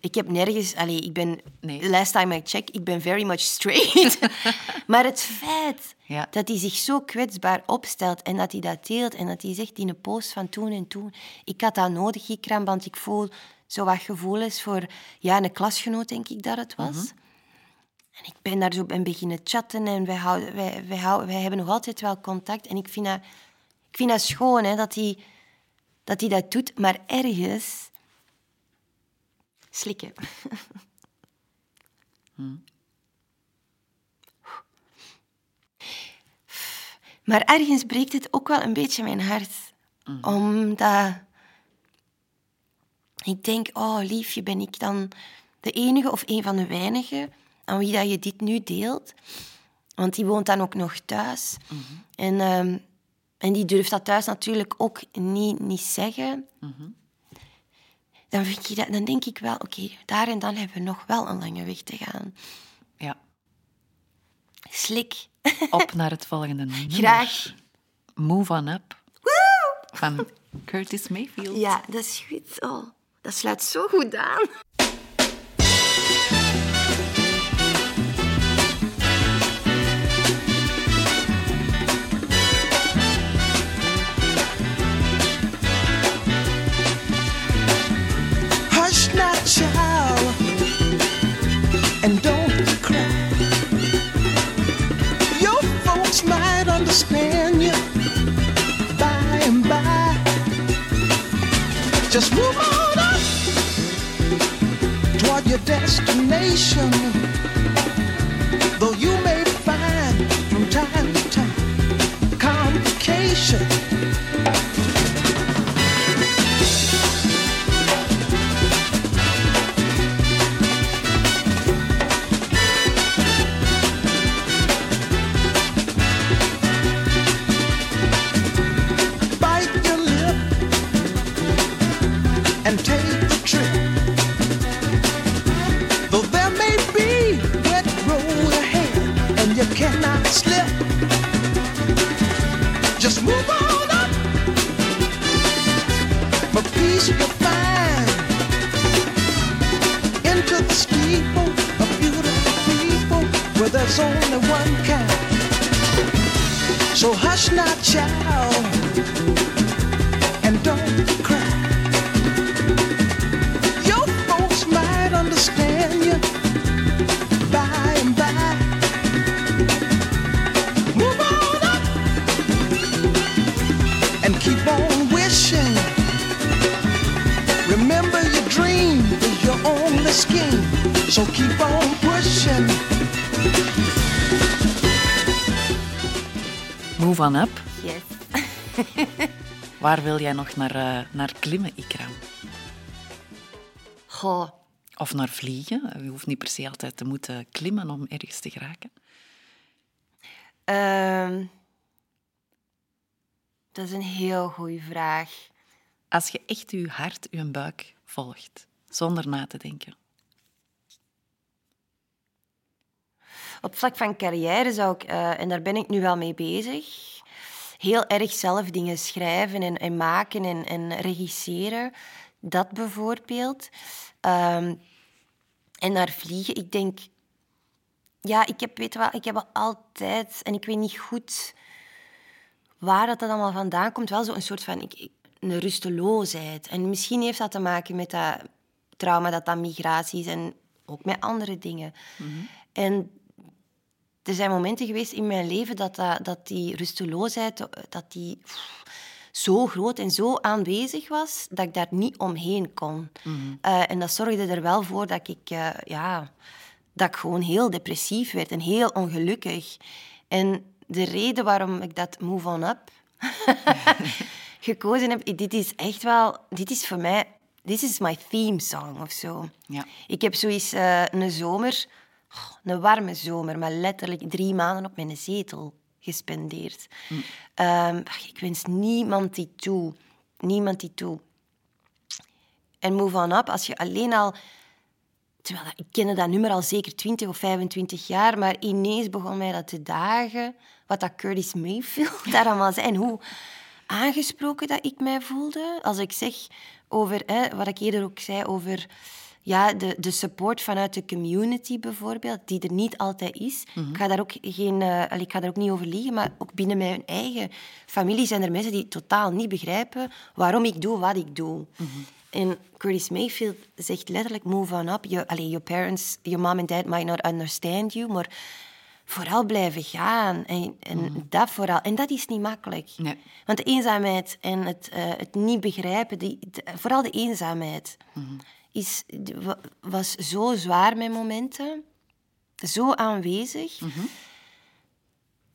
Ik heb nergens... Allee, ik ben... Nee. The last time I check, ik ben very much straight. maar het feit Ja. dat hij zich zo kwetsbaar opstelt en dat hij dat deelt en dat hij zegt in een post van toen en toen... Ik had dat nodig, Ikram, want ik voel zo wat gevoelens voor... Ja, een klasgenoot, denk ik dat het was. En ik ben daar zo ben beginnen chatten en wij, houden, wij, wij, houden, wij hebben nog altijd wel contact. En ik vind dat, ik vind dat schoon hè, dat hij dat, hij dat doet, maar ergens... Slikken. Maar ergens breekt het ook wel een beetje mijn hart. Omdat ik denk, oh liefje, ben ik dan de enige of een van de weinigen aan wie dat je dit nu deelt? Want die woont dan ook nog thuis. En, ehm, en die durft dat thuis natuurlijk ook niet, niet zeggen. Dan, vind ik dat, dan denk ik wel, oké, daar en dan hebben we nog wel een lange weg te gaan. Ja. Slik. Op naar het volgende nummer. Graag. Move on up. Van Curtis Mayfield. Ja, dat is goed. Oh, dat sluit zo goed aan. Just move on up toward your destination. Waar wil jij nog naar, eh, naar klimmen, Ikram? Goh, Of naar vliegen? Je hoeft niet per se altijd te moeten klimmen om ergens te geraken. ehm, dat is een heel goede vraag. Als je echt je hart, je buik volgt, zonder na te denken. Op vlak van carrière zou ik, eh, en daar ben ik nu wel mee bezig, heel erg zelf dingen schrijven en, en maken en, en regisseren. Dat bijvoorbeeld. Ehm, en naar vliegen, ik denk... Ja, ik heb, weet wel, ik heb al altijd... En ik weet niet goed waar dat, dat allemaal vandaan komt. Wel zo'n soort van... Ik, een rusteloosheid. En misschien heeft dat te maken met dat trauma dat dan migratie is en ook met andere dingen. En er zijn momenten geweest in mijn leven dat, dat, dat die rusteloosheid dat die, pff, zo groot en zo aanwezig was, dat ik daar niet omheen kon. Eh, en dat zorgde er wel voor dat ik, eh, ja, dat ik gewoon heel depressief werd en heel ongelukkig. En de reden waarom ik dat Move On Up gekozen heb, dit is echt wel... Dit is voor mij... Dit is my theme song of zo. Ja. Ik heb zoiets eh, een zomer, oh, een warme zomer, maar letterlijk drie maanden op mijn zetel gespendeerd. Ehm, ach, ik wens niemand die toe. Niemand die toe. En Move On Up, als je alleen al... Terwijl ik kende dat nummer al zeker 20 of 25 jaar, maar ineens begon mij dat te dagen. Wat dat Curtis Mayfield daar allemaal zei en hoe aangesproken dat ik mij voelde. Als ik zeg over, hè, wat ik eerder ook zei, over ja, de, de support vanuit de community bijvoorbeeld, die er niet altijd is. Ik, ga daar ook geen, allee, ik ga daar ook niet over liegen, maar ook binnen mijn eigen familie zijn er mensen die totaal niet begrijpen waarom ik doe wat ik doe. En Curtis Mayfield zegt letterlijk, move on up. Your, allee, your parents, your mom and dad might not understand you, maar vooral blijven gaan. En, en dat vooral. En dat is niet makkelijk. Nee. Want de eenzaamheid en het, eh, het niet begrijpen, die, de- vooral de eenzaamheid, is, wa- was zo zwaar met momenten, zo aanwezig,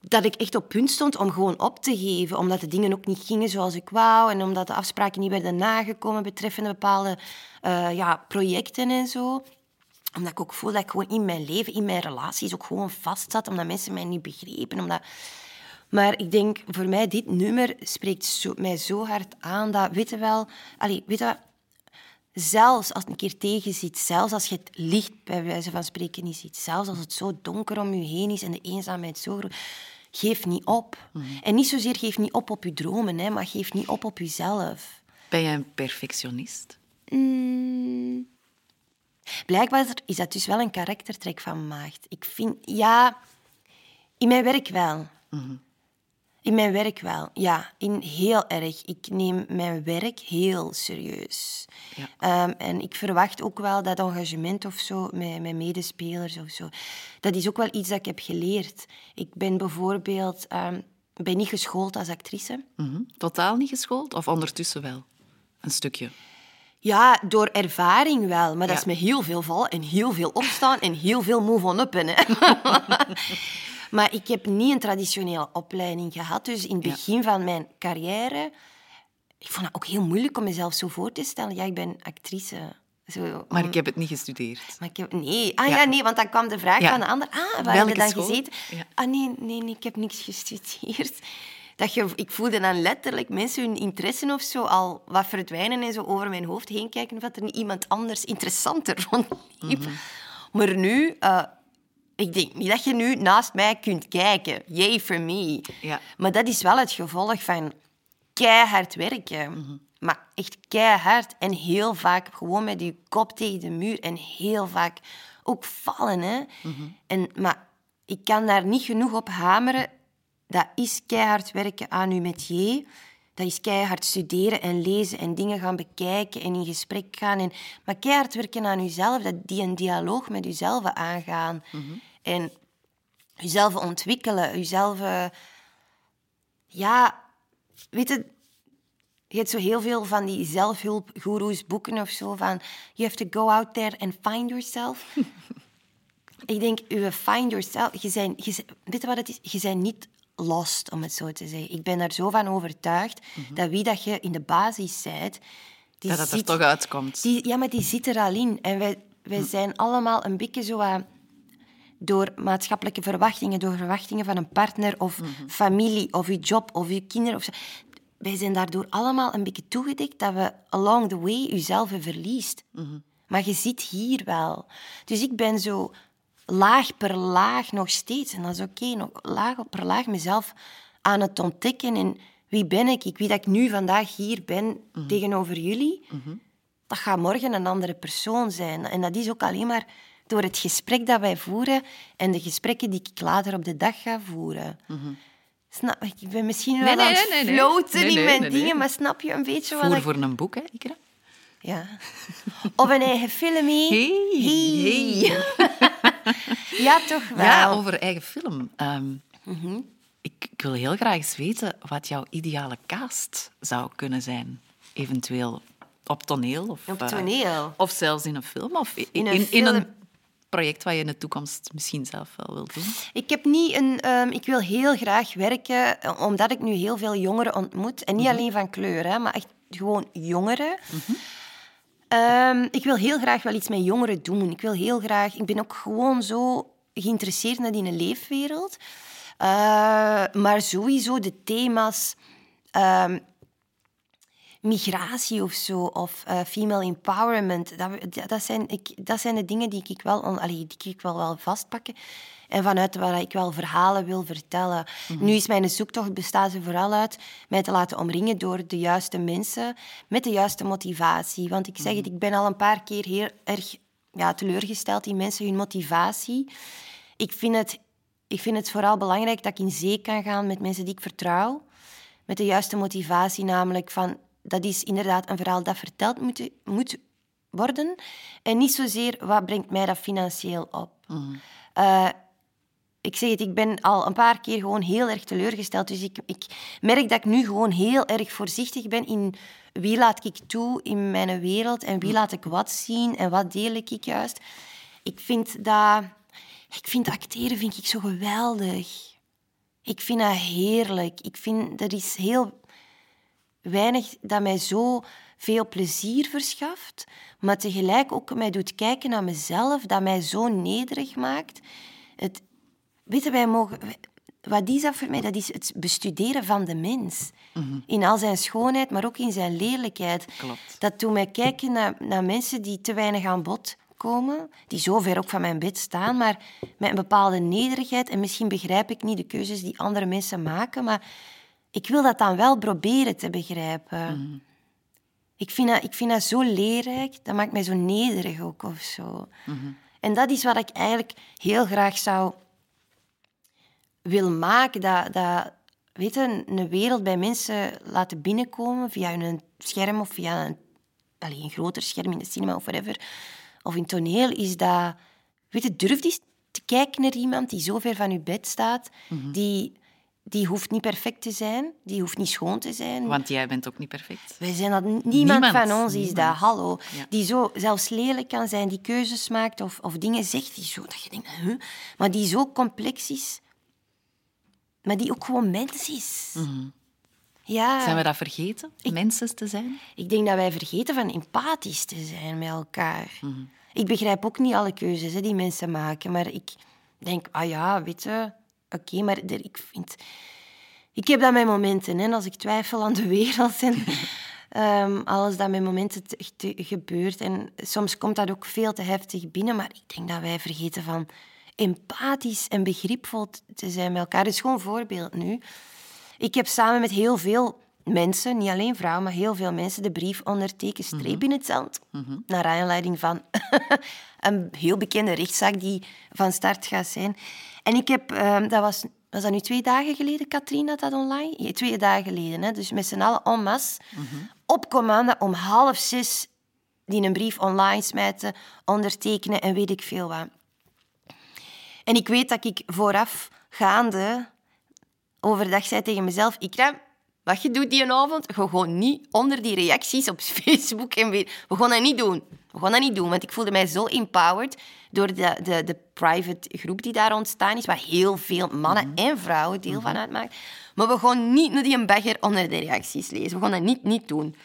dat ik echt op punt stond om gewoon op te geven, omdat de dingen ook niet gingen zoals ik wou en omdat de afspraken niet werden nagekomen betreffende bepaalde eh, ja, projecten en zo omdat ik ook voel dat ik gewoon in mijn leven, in mijn relaties ook gewoon vast zat, omdat mensen mij niet begrepen. Omdat... Maar ik denk, voor mij, dit nummer spreekt zo, mij zo hard aan dat, weet je wel... Allee, weet je wat? Zelfs als het een keer tegen zit, zelfs als je het licht bij wijze van spreken niet ziet, zelfs als het zo donker om je heen is en de eenzaamheid zo groot, geef niet op. En niet zozeer geef niet op op je dromen, hè, maar geef niet op op jezelf. Ben jij een perfectionist? Mm. Blijkbaar is dat dus wel een karaktertrek van maagd. Ik vind, ja, in mijn werk wel. In mijn werk wel, ja. In heel erg. Ik neem mijn werk heel serieus. Ja. Ehm, en ik verwacht ook wel dat engagement of zo met mijn medespelers of zo. Dat is ook wel iets dat ik heb geleerd. Ik ben bijvoorbeeld ehm, ben niet geschoold als actrice. Mhm. Totaal niet geschoold? Of ondertussen wel? Een stukje? Ja, door ervaring wel. Maar dat is met heel veel vallen en heel veel opstaan en heel veel move on. Hè. maar ik heb niet een traditionele opleiding gehad. Dus in het Ja. begin van mijn carrière... Ik vond het ook heel moeilijk om mezelf zo voor te stellen. Ja, ik ben actrice. Zo, Maar om- ik heb het niet gestudeerd. maar ik heb... Nee. Ah Ja. ja. nee, want dan kwam de vraag Ja. van de ander. Ah, waar heb je dan school? gezeten? Ah nee, nee, nee, ik heb niks gestudeerd. Dat je, ik voelde dan letterlijk mensen hun interesse of zo al wat verdwijnen en zo over mijn hoofd heen kijken of dat er niet iemand anders interessanter rondliep. Mhm. Maar nu... eh, ik denk niet dat je nu naast mij kunt kijken. Yay for me. Ja. Maar dat is wel het gevolg van keihard werken. Maar echt keihard. En heel vaak gewoon met je kop tegen de muur. En heel vaak ook vallen. Hè? En, maar ik kan daar niet genoeg op hameren. Dat is keihard werken aan je métier. Dat is keihard studeren en lezen en dingen gaan bekijken en in gesprek gaan. En, maar keihard werken aan jezelf, dat die een dialoog met jezelf aangaan. En jezelf ontwikkelen, jezelf... eh, ja, weet je, je hebt zo heel veel van die zelfhulpgoeroes boeken of zo van you have to go out there and find yourself. ik denk, je find yourself, je zijn, je, weet je wat het is? Je bent niet lost, om het zo te zeggen. Ik ben daar zo van overtuigd dat wie dat je in de basis bent, die Dat het er toch uitkomt. die, ja, maar die zit er al in. En wij, wij zijn allemaal een beetje zo aan... Door maatschappelijke verwachtingen, door verwachtingen van een partner of familie of je job of je kinderen. Of zo. Wij zijn daardoor allemaal een beetje toegedekt dat we along the way jezelf verliest. Maar je zit hier wel. Dus ik ben zo laag per laag nog steeds, en dat is oké, nog laag per laag mezelf aan het ontdekken. En wie ben ik? Ik weet dat ik nu vandaag hier ben tegenover jullie. Dat gaat morgen een andere persoon zijn. En dat is ook alleen maar door het gesprek dat wij voeren en de gesprekken die ik later op de dag ga voeren. Snap, ik ben misschien wel Nee, nee, aan het nee, nee, nee. floten in mijn dingen, maar snap je een beetje wat Voer ik... voor een boek, hè, Ikra? Ja. Of een eigen film, hè? Hey, Hey. ja, toch wel. Ja, over eigen film. Ehm, Mhm. ik, ik wil heel graag eens weten wat jouw ideale cast zou kunnen zijn. Eventueel op toneel. Of, Op eh, toneel? of zelfs in een film. Of in, In een in, een project wat je in de toekomst misschien zelf wel wilt doen. Ik heb niet een... ehm, ik wil heel graag werken, eh, omdat ik nu heel veel jongeren ontmoet. En niet alleen van kleur, hè, maar echt gewoon jongeren. Ehm, ik wil heel graag wel iets met jongeren doen. Ik wil heel graag... Ik ben ook gewoon zo geïnteresseerd naar die leefwereld. Eh, maar sowieso de thema's... ehm, migratie of zo, of eh, female empowerment, dat, dat- zijn, ik, dat zijn de dingen die ik wel, allee, die ik wel wil vastpakken. En vanuit waar ik wel verhalen wil vertellen. Nu is mijn zoektocht bestaat er vooral uit mij te laten omringen door de juiste mensen met de juiste motivatie. Want ik zeg het, ik ben al een paar keer heel erg ja, teleurgesteld in mensen, hun motivatie. Ik vind, het, ik vind het vooral belangrijk dat ik in zee kan gaan met mensen die ik vertrouw met de juiste motivatie, namelijk van dat is inderdaad een verhaal dat verteld moet, moet worden en niet zozeer wat brengt mij dat financieel op. Eh, ik zeg het, ik ben al een paar keer gewoon heel erg teleurgesteld. Dus ik, ik merk dat ik nu gewoon heel erg voorzichtig ben in wie laat ik toe in mijn wereld en wie laat ik wat zien en wat deel ik juist. Ik vind dat... Ik vind acteren vind ik zo geweldig. Ik vind dat heerlijk. Ik vind er is heel weinig dat mij zo veel plezier verschaft, maar tegelijk ook mij doet kijken naar mezelf, dat mij zo nederig maakt. Het, weet je, wij mogen, wat is dat voor mij? Dat is het bestuderen van de mens. In al zijn schoonheid, maar ook in zijn lelijkheid. Klopt. Dat doet mij kijken naar, naar mensen die te weinig aan bod komen, die zo ver ook van mijn bed staan, maar met een bepaalde nederigheid. En misschien begrijp ik niet de keuzes die andere mensen maken, maar ik wil dat dan wel proberen te begrijpen. Ik, vind dat, ik vind dat zo leerrijk, dat maakt mij zo nederig ook of zo. En dat is wat ik eigenlijk heel graag zou willen maken. Dat, dat weet je, een wereld bij mensen laten binnenkomen via een scherm of via een, allee, een groter scherm in de cinema of whatever. Of in toneel is dat... Weet je, durf eens te kijken naar iemand die zo ver van je bed staat, die die hoeft niet perfect te zijn, die hoeft niet schoon te zijn. Want jij bent ook niet perfect. Wij zijn dat, niemand, Niemand, van ons is dat, hallo. Ja. Die zo zelfs lelijk kan zijn, die keuzes maakt of, of dingen zegt die zo, dat je denkt, huh? maar die zo complex is, maar die ook gewoon mens is. Ja, Mhm. Zijn we dat vergeten? Mensen te zijn? ik denk dat wij vergeten van empathisch te zijn met elkaar. Ik begrijp ook niet alle keuzes hè, die mensen maken, maar ik denk, ah ja, weet je, oké, maar er- ik vind... Ik heb dat met momenten, hè, als ik twijfel aan de wereld en ehm, alles dat met momenten te- te- gebeurt. En soms komt dat ook veel te heftig binnen, maar ik denk dat wij vergeten van empathisch en begripvol te zijn met elkaar. Dat is gewoon een voorbeeld nu. Ik heb samen met heel veel mensen, niet alleen vrouwen, maar heel veel mensen, de brief ondertekend, streep in het zand. Naar aanleiding van een heel bekende rechtszaak die van start gaat zijn. En ik heb, ehm, dat was, was dat nu twee dagen geleden, Katrien, dat dat online? Ja, twee dagen geleden. Hè? Dus met z'n allen en masse, op commande om half zes die een brief online smijten, ondertekenen en weet ik veel wat. En ik weet dat ik vooraf gaande overdag zei tegen mezelf, Ikra, wat je doet die avond, gewoon niet onder die reacties op Facebook en weer... We gaan dat niet doen. We gaan dat niet doen, want ik voelde mij zo empowered door de, de, de private groep die daar ontstaan is, waar heel veel mannen en vrouwen deel van uitmaakt. Maar we gaan niet naar die bagger onder de reacties lezen. We gaan dat niet, niet doen.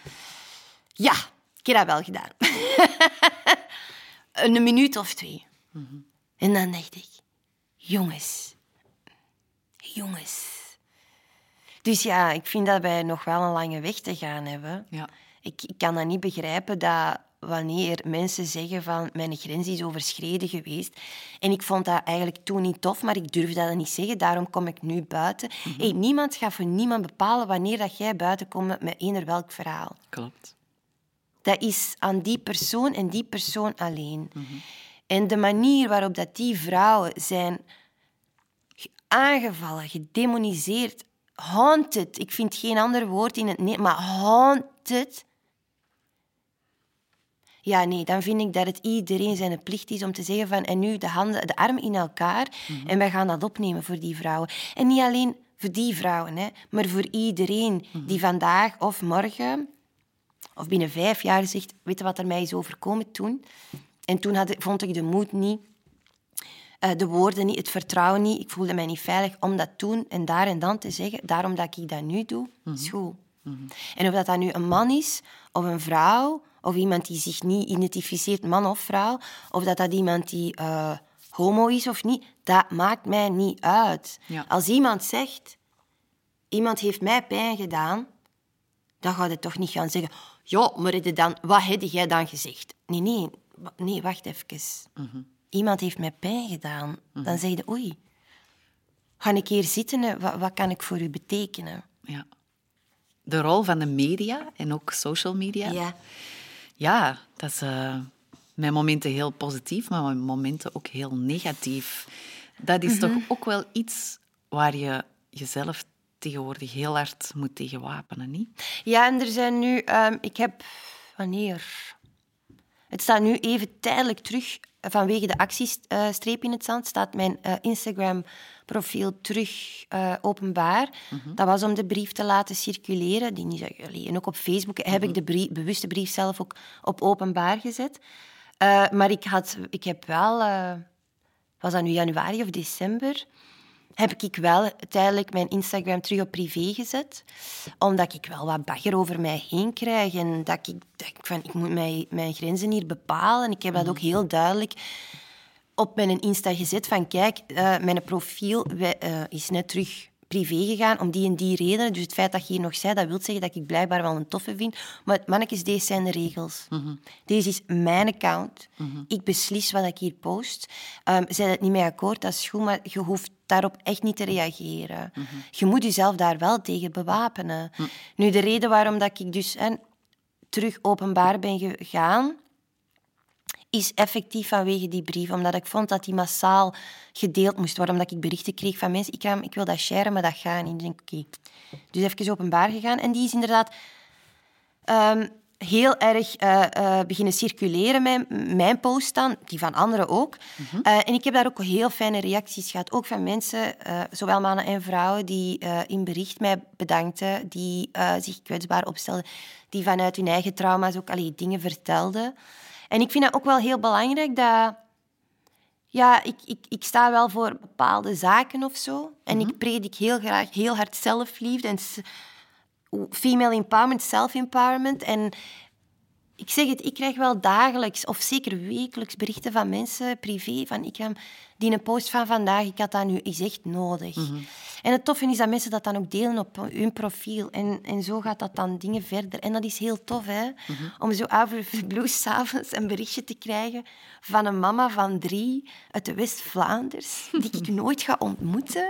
Ja, ik heb dat wel gedaan. een minuut of twee. En dan dacht ik, jongens, jongens. Dus ja, ik vind dat wij nog wel een lange weg te gaan hebben. Ja. Ik, ik kan dat niet begrijpen dat wanneer mensen zeggen van mijn grens is overschreden geweest. En ik vond dat eigenlijk toen niet tof, maar ik durfde dat niet zeggen. Daarom kom ik nu buiten. hey, niemand gaat voor niemand bepalen wanneer dat jij buiten komt met eender welk verhaal. Klopt. Dat is aan die persoon en die persoon alleen. En de manier waarop dat die vrouwen zijn ge- aangevallen, gedemoniseerd, haunted. Ik vind geen ander woord in het Nederlands, maar haunted. Ja, nee, dan vind ik dat het iedereen zijn plicht is om te zeggen van en nu de handen, de armen in elkaar en wij gaan dat opnemen voor die vrouwen. En niet alleen voor die vrouwen, hè, maar voor iedereen die vandaag of morgen of binnen vijf jaar zegt, weet je wat er mij is overkomen toen? En toen had, ik- vond ik de moed niet, eh, de woorden niet, het vertrouwen niet. Ik voelde mij niet veilig om dat toen en daar en dan te zeggen. Daarom dat ik dat nu doe, is goed. En of dat, dat nu een man is, of een vrouw, of iemand die zich niet identificeert, man of vrouw, of dat dat iemand die eh, homo is of niet, dat maakt mij niet uit. Ja. Als iemand zegt, iemand heeft mij pijn gedaan, dan ga je toch niet gaan zeggen... Ja, maar dan, wat heb jij dan gezegd? Nee, nee, nee wacht even. Iemand heeft mij pijn gedaan. Dan zeg je, oei, ga ik hier zitten? Wat, wat kan ik voor u betekenen? Ja. De rol van de media en ook social media. Ja. Ja, dat is eh, met momenten heel positief, maar met momenten ook heel negatief. Dat is toch ook wel iets waar je jezelf tegenwoordig heel hard moet tegen wapenen, niet? Ja, en er zijn nu... ehm, ik heb... Wanneer? Het staat nu even tijdelijk terug. Vanwege de actiestreep in het zand staat mijn eh, Instagram-profiel terug eh, openbaar. Dat was om de brief te laten circuleren. Die niet, allee, en ook op Facebook heb ik de brief, bewuste brief zelf ook op openbaar gezet. Eh, maar ik, had, ik heb wel... was dat nu januari of december? Heb ik wel tijdelijk mijn Instagram terug op privé gezet. Omdat ik wel wat bagger over mij heen krijg. En dat ik denk van, ik moet mijn, mijn grenzen hier bepalen. Ik heb dat ook heel duidelijk op mijn Insta gezet. Van kijk, eh, mijn profiel wij- eh, is net terug privé gegaan om die en die redenen. Dus het feit dat je hier nog zei, dat wil zeggen dat ik blijkbaar wel een toffe vind. Maar mannetjes, deze zijn de regels. Deze is mijn account. Ik beslis wat ik hier post. Um, zijn het niet mee akkoord, dat is goed, maar je hoeft daarop echt niet te reageren. Je moet jezelf daar wel tegen bewapenen. Nu, de reden waarom dat ik dus hè, terug openbaar ben gegaan, is effectief vanwege die brief. Omdat ik vond dat die massaal gedeeld moest worden. Omdat ik berichten kreeg van mensen, ik, ik wil dat sharen, maar dat gaat niet. Dus ik denk, oké. Dus even openbaar gegaan. En die is inderdaad... ehm, heel erg eh, eh, beginnen circuleren, mijn, mijn post dan, die van anderen ook. Eh, en ik heb daar ook heel fijne reacties gehad, ook van mensen, zowel mannen en vrouwen, die in bericht mij bedankten, die zich kwetsbaar opstelden, die vanuit hun eigen trauma's ook allee, dingen vertelden. En ik vind dat ook wel heel belangrijk dat... Ja, ik, ik, ik sta wel voor bepaalde zaken of zo. En ik predik heel graag heel hard zelfliefde en female empowerment, self-empowerment. En ik zeg het, ik krijg wel dagelijks of zeker wekelijks berichten van mensen, privé, van ik heb die een post van vandaag, ik had dat nu is echt nodig. En het toffe is dat mensen dat dan ook delen op hun profiel. En, en zo gaat dat dan dingen verder. En dat is heel tof, hè? Om zo out of the blue s'avonds een berichtje te krijgen van een mama van drie uit de West-Vlaanders, die ik nooit ga ontmoeten.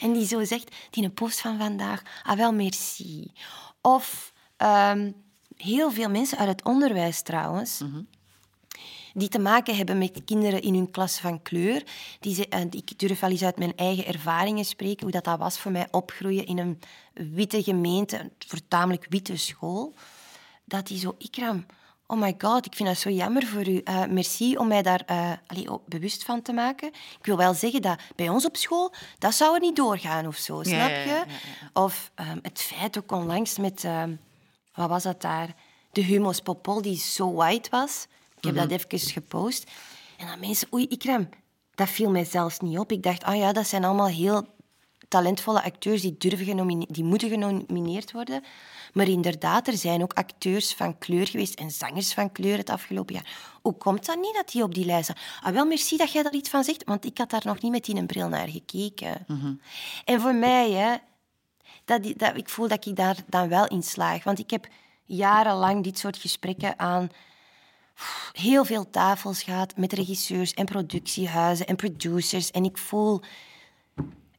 En die zo zegt, die een post van vandaag, ah wel, merci. Of ehm, heel veel mensen uit het onderwijs trouwens, die te maken hebben met kinderen in hun klas van kleur. Die ze, en ik durf wel eens uit mijn eigen ervaringen spreken, hoe dat, dat was voor mij opgroeien in een witte gemeente, een voortamelijk witte school. Dat die zo, Ikram, oh my god, ik vind dat zo jammer voor u. Eh, merci om mij daar eh, allee, ook bewust van te maken. Ik wil wel zeggen dat bij ons op school, dat zou er niet doorgaan of zo, snap ja, je? ja, Of ehm, het feit ook onlangs met, ehm, wat was dat daar? De Humos Popol, die zo white was. Ik heb dat even gepost. En dan mensen, oei, Ikram, dat viel mij zelfs niet op. Ik dacht, ah ja, dat zijn allemaal heel talentvolle acteurs die, durven die moeten genomineerd worden. Maar inderdaad, er zijn ook acteurs van kleur geweest en zangers van kleur het afgelopen jaar. Hoe komt dat niet dat die op die lijst staan? Ah, wel, merci dat jij daar iets van zegt, want ik had daar nog niet met die een bril naar gekeken. En voor mij, hè, dat, dat, ik voel dat ik daar dan wel in slaag. Want ik heb jarenlang dit soort gesprekken aan heel veel tafels gehad met regisseurs en productiehuizen en producers. En ik voel,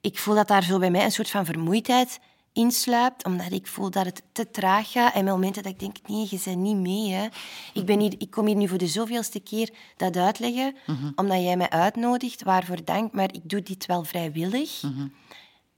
ik voel dat daar zo bij mij een soort van vermoeidheid insluipt, omdat ik voel dat het te traag gaat. En momenten dat ik denk, nee, je bent niet mee. Hè. Ik, ben hier, ik kom hier nu voor de zoveelste keer dat uitleggen, omdat jij mij uitnodigt, waarvoor dank, maar ik doe dit wel vrijwillig.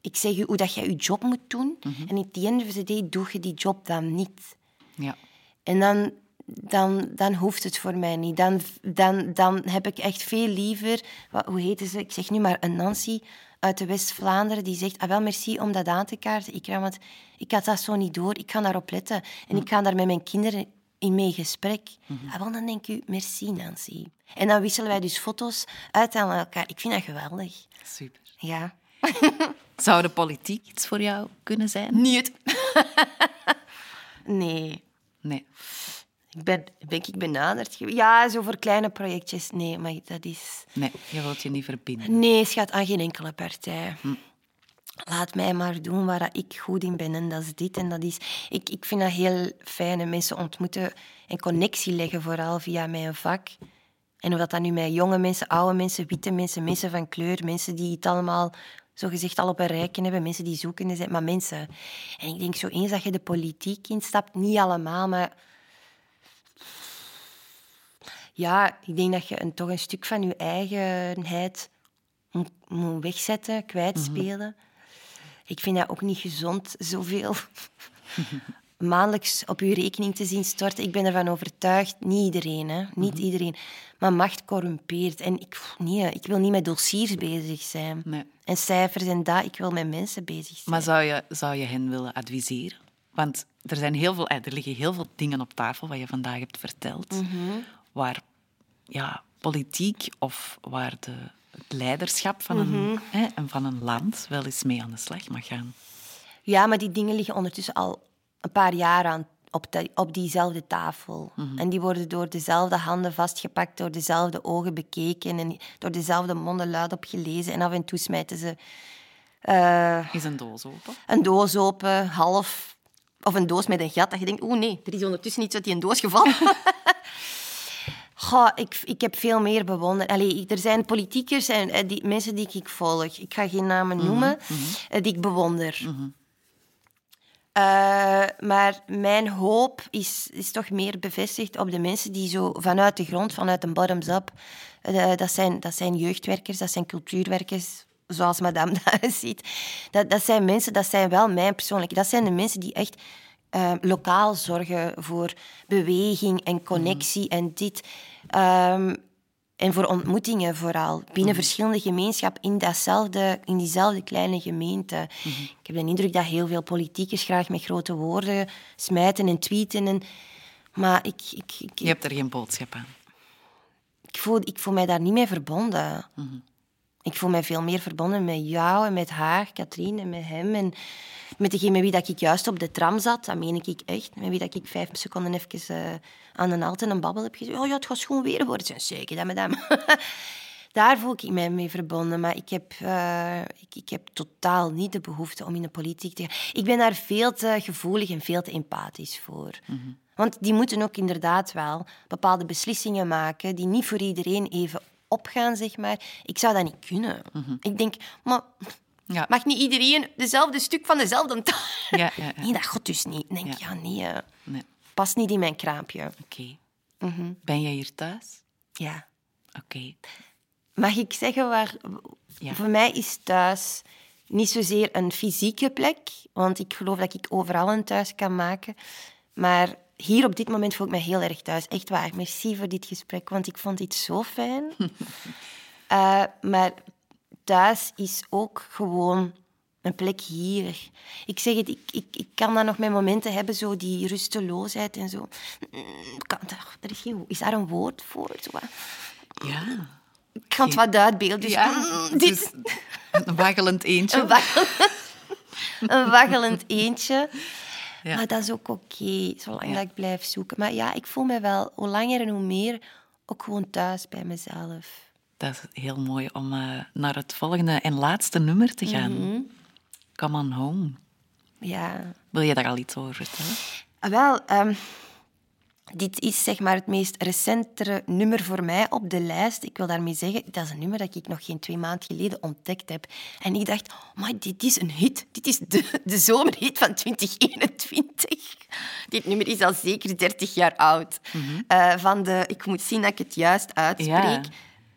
Ik zeg je hoe dat jij je job moet doen. En in of the day doe je die job dan niet. Ja. En dan, dan, dan hoeft het voor mij niet. Dan, dan, dan heb ik echt veel liever... Wat, hoe heette ze? Ik zeg nu maar een Nancy uit de West-Vlaanderen die zegt... Ah, wel, merci om dat aan te kaarten. Ik, want ik had dat zo niet door. Ik ga daarop letten. En ik ga daar met mijn kinderen in mee gesprek. Ah, wel, dan denk ik, merci Nancy. En dan wisselen wij dus foto's uit aan elkaar. Ik vind dat geweldig. Super. Ja. Zou de politiek iets voor jou kunnen zijn? Niet. nee. Nee. Ik ben, ben ik benaderd? Ja, zo voor kleine projectjes. Nee, maar dat is... Nee, je wilt je niet verbinden. Nee, schat, aan geen enkele partij. Laat mij maar doen waar ik goed in ben. En dat is dit en dat is... Ik, ik vind dat heel fijn. en Mensen ontmoeten en connectie leggen, vooral via mijn vak. En of dat nu met jonge mensen, oude mensen, witte mensen, mensen van kleur, mensen die het allemaal zogezegd al op een rijken hebben, mensen die zoekende zijn, maar mensen. En ik denk zo eens dat je de politiek instapt, niet allemaal, maar ja, ik denk dat je een, toch een stuk van je eigenheid moet, moet wegzetten, kwijtspelen. Ik vind dat ook niet gezond, zoveel maandelijks op je rekening te zien storten. Ik ben ervan overtuigd, niet iedereen, hè? niet iedereen, maar macht corrumpeert. En ik, nee, ik wil niet met dossiers bezig zijn. Nee. En cijfers en dat, ik wil met mensen bezig zijn. Maar zou je, zou je hen willen adviseren? Want er, zijn heel veel, eh, er liggen heel veel dingen op tafel wat je vandaag hebt verteld, waar ja, politiek of waar de, het leiderschap van een, hè, en van een land wel eens mee aan de slag mag gaan. Ja, maar die dingen liggen ondertussen al een paar jaar aan, op, de- op diezelfde tafel. En die worden door dezelfde handen vastgepakt, door dezelfde ogen bekeken en door dezelfde monden luid gelezen. En af en toe smijten ze eh, Is een doos open? een doos open, half... Of een doos met een gat, dat je denkt, oeh nee, er is ondertussen iets uit die doos gevallen. Goh, ik, ik heb veel meer bewonderd. Allee, er zijn politiekers en eh, die, mensen die ik volg. Ik ga geen namen noemen, eh, die ik bewonder. Eh, maar mijn hoop is, is toch meer bevestigd op de mensen die zo vanuit de grond, vanuit een bottoms-up... dat, zijn, dat zijn jeugdwerkers, dat zijn cultuurwerkers, zoals madame dat ziet. Dat, dat zijn mensen, dat zijn wel mijn persoonlijke... Dat zijn de mensen die echt lokaal zorgen voor beweging en connectie en dit. Ehm, en voor ontmoetingen vooral. Binnen verschillende gemeenschappen in, datzelfde, in diezelfde kleine gemeente. Ik heb de indruk dat heel veel politiekers graag met grote woorden smijten en tweeten. En, maar ik, ik, ik, Je hebt er geen boodschap aan. ik, voel, ik voel mij daar niet mee verbonden. Ik voel mij veel meer verbonden met jou en met haar, Katrien, en met hem. En met degene met wie dat ik juist op de tram zat, dat meen ik echt. Met wie dat ik vijf seconden even eh, aan een alt en een babbel heb gezegd. Oh ja, het gaat schoon weer worden. Zijn zeker dat, madame. Daar voel ik mij mee verbonden. Maar ik heb, eh, ik, ik heb totaal niet de behoefte om in de politiek te gaan. Ik ben daar veel te gevoelig en veel te empathisch voor. Want die moeten ook inderdaad wel bepaalde beslissingen maken die niet voor iedereen even opgaan, zeg maar. Ik zou dat niet kunnen. Ik denk, maar Ja. mag niet iedereen dezelfde stuk van dezelfde taal? Ja, ja, ja. Nee, dat gaat dus niet. Denk, Ja. ja, nee, eh, Nee. past niet in mijn kraampje. Oké. Ben jij hier thuis? Ja. Oké. Mag ik zeggen waar... Ja. Voor mij is thuis niet zozeer een fysieke plek, want ik geloof dat ik overal een thuis kan maken. Maar hier op dit moment voel ik me heel erg thuis. Echt waar. Merci voor dit gesprek, want ik vond dit zo fijn. Eh, maar thuis is ook gewoon een plek hier. Ik zeg het, ik, ik, ik kan dan nog mijn momenten hebben, zo die rusteloosheid en zo. Mm, Kan, er, er is, geen, is daar een woord voor? Zo wat- Ja. ik kan het wat uitbeelden. Dus Ja, mm, dit, een waggelend eentje. een, waggelend, een waggelend eentje. Ja. Maar dat is ook oké, zolang Ja. dat ik blijf zoeken. Maar ja, ik voel me wel hoe langer en hoe meer ook gewoon thuis bij mezelf. Dat is heel mooi om eh, naar het volgende en laatste nummer te gaan. Mhm. Come on home. Ja. Wil je daar al iets over vertellen? Ah, Wel, ehm, dit is zeg maar het meest recentere nummer voor mij op de lijst. Ik wil daarmee zeggen, dat is een nummer dat ik nog geen twee maanden geleden ontdekt heb. En ik dacht, maar dit is een hit. Dit is de, de zomerhit van 2021. Dit nummer is al zeker 30 jaar oud. Eh, van de, ik moet zien dat ik het juist uitspreek.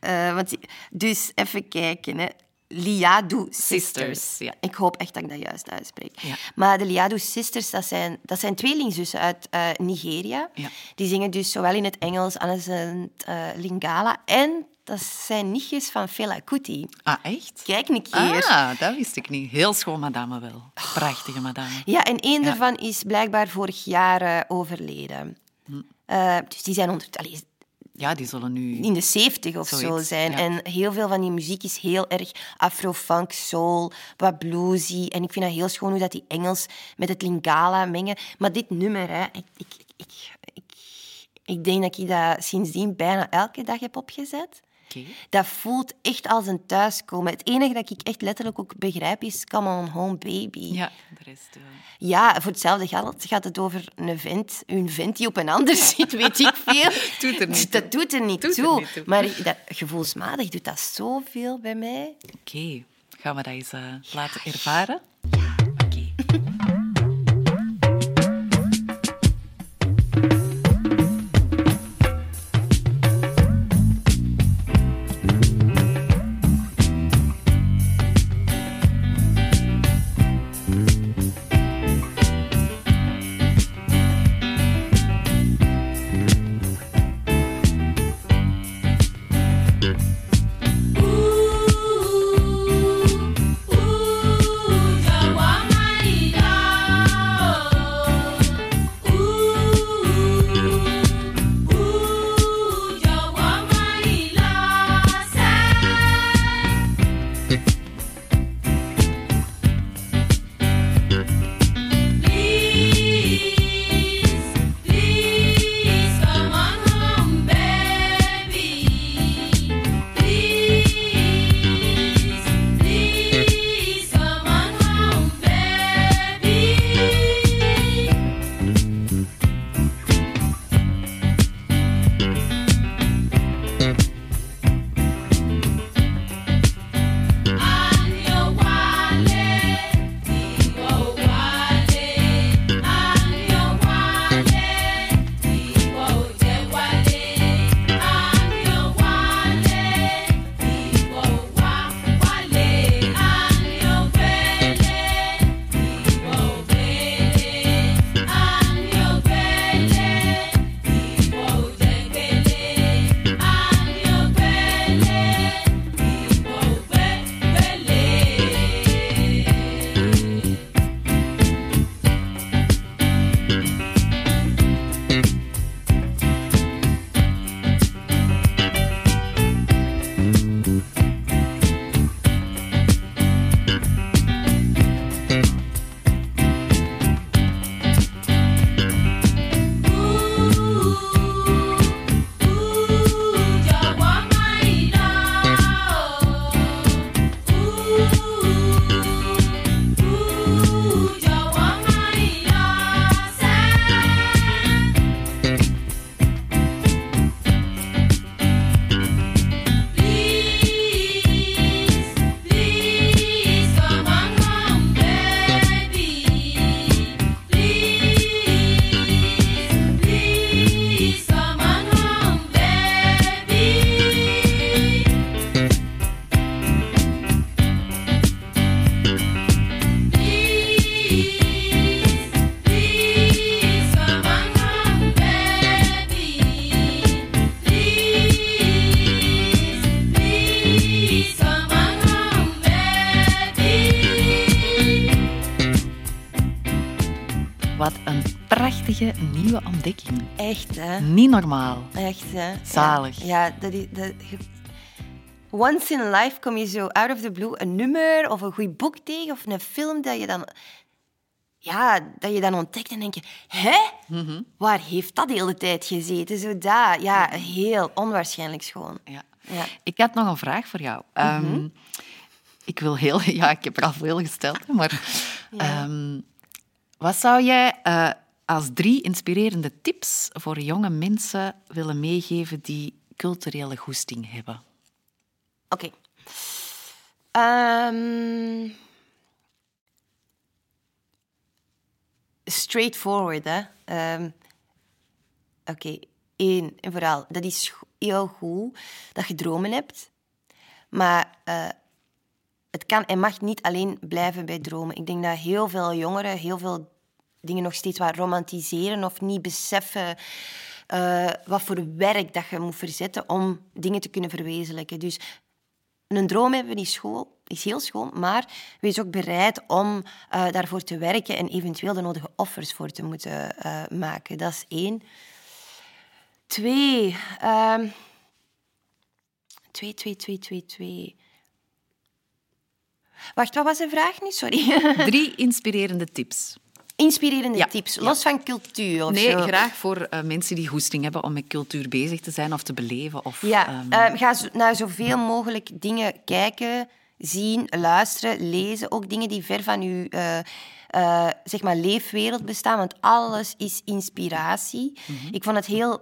Eh, want, dus even kijken. Hè. Liadu Sisters. Sisters, ja. Ik hoop echt dat ik dat juist uitspreek. Ja. Maar de Liadu Sisters, dat zijn, dat zijn tweelingzussen uit eh, Nigeria. Ja. Die zingen dus zowel in het Engels als in het eh, Lingala. En dat zijn nichtjes van Fela Kuti. Ah, echt? Kijk een keer. Ah, dat wist ik niet. Heel schoon madame wel. Prachtige madame. Ja, en één daarvan is blijkbaar vorig jaar overleden. Hm. Dus die zijn onder, allee, Ja, die zullen nu... in de zeventig of zo zijn. ja. En heel veel van die muziek is heel erg afro-funk, soul, wat bluesy. En ik vind dat heel schoon hoe dat die Engels met het Lingala mengen. Maar dit nummer, hè, ik, ik, ik, ik, ik denk dat ik dat sindsdien bijna elke dag heb opgezet. Oké. Dat voelt echt als een thuiskomen. Het enige dat ik echt letterlijk ook begrijp is Come on home, baby. Ja, de rest wel. Ja, voor hetzelfde geld gaat het over een vent, een vent die op een ander zit, weet ik veel. Doet er niet dat doet er niet, Doet er toe. niet toe. Maar dat, gevoelsmatig doet dat zoveel bij mij. Oké, gaan we dat eens eh, laten ervaren? Oké. Please prachtige nieuwe ontdekking. Echt, hè? Niet normaal. Echt, hè? Zalig. Ja, ja dat is... Dat, Once in a life kom je zo out of the blue een nummer of een goed boek tegen of een film dat je dan... Ja, dat je dan ontdekt en denk je... Hè? Mhm. Waar heeft dat de hele tijd gezeten? Zo dat. Ja, heel onwaarschijnlijk schoon. Ja. Ja. Ik had nog een vraag voor jou. Ehm, ik wil heel... Ja, ik heb er al veel gesteld, maar... ehm, wat zou jij eh, als drie inspirerende tips voor jonge mensen willen meegeven die culturele goesting hebben? Oké. Ehm, straightforward, hè. Ehm, Oké, één en vooral. Dat is heel goed dat je dromen hebt. Maar eh, het kan en mag niet alleen blijven bij dromen. Ik denk dat heel veel jongeren heel veel dingen nog steeds wat romantiseren of niet beseffen eh, wat voor werk dat je moet verzetten om dingen te kunnen verwezenlijken. Dus een droom hebben is, school, is heel schoon, maar wees ook bereid om eh, daarvoor te werken en eventueel de nodige offers voor te moeten eh, maken. Dat is één. Twee. ehm, twee, twee, twee, twee, twee. Wacht, wat was de vraag nu? Sorry. Drie inspirerende tips. Inspirerende Ja, tips, ja. los van cultuur Nee, zo. graag voor eh, mensen die goesting hebben om met cultuur bezig te zijn of te beleven. Of, Ja, ehm, eh, ga zo- naar zoveel mogelijk dingen kijken, zien, luisteren, lezen. Ook dingen die ver van uw eh, zeg maar leefwereld bestaan, want alles is inspiratie. Ik vond het heel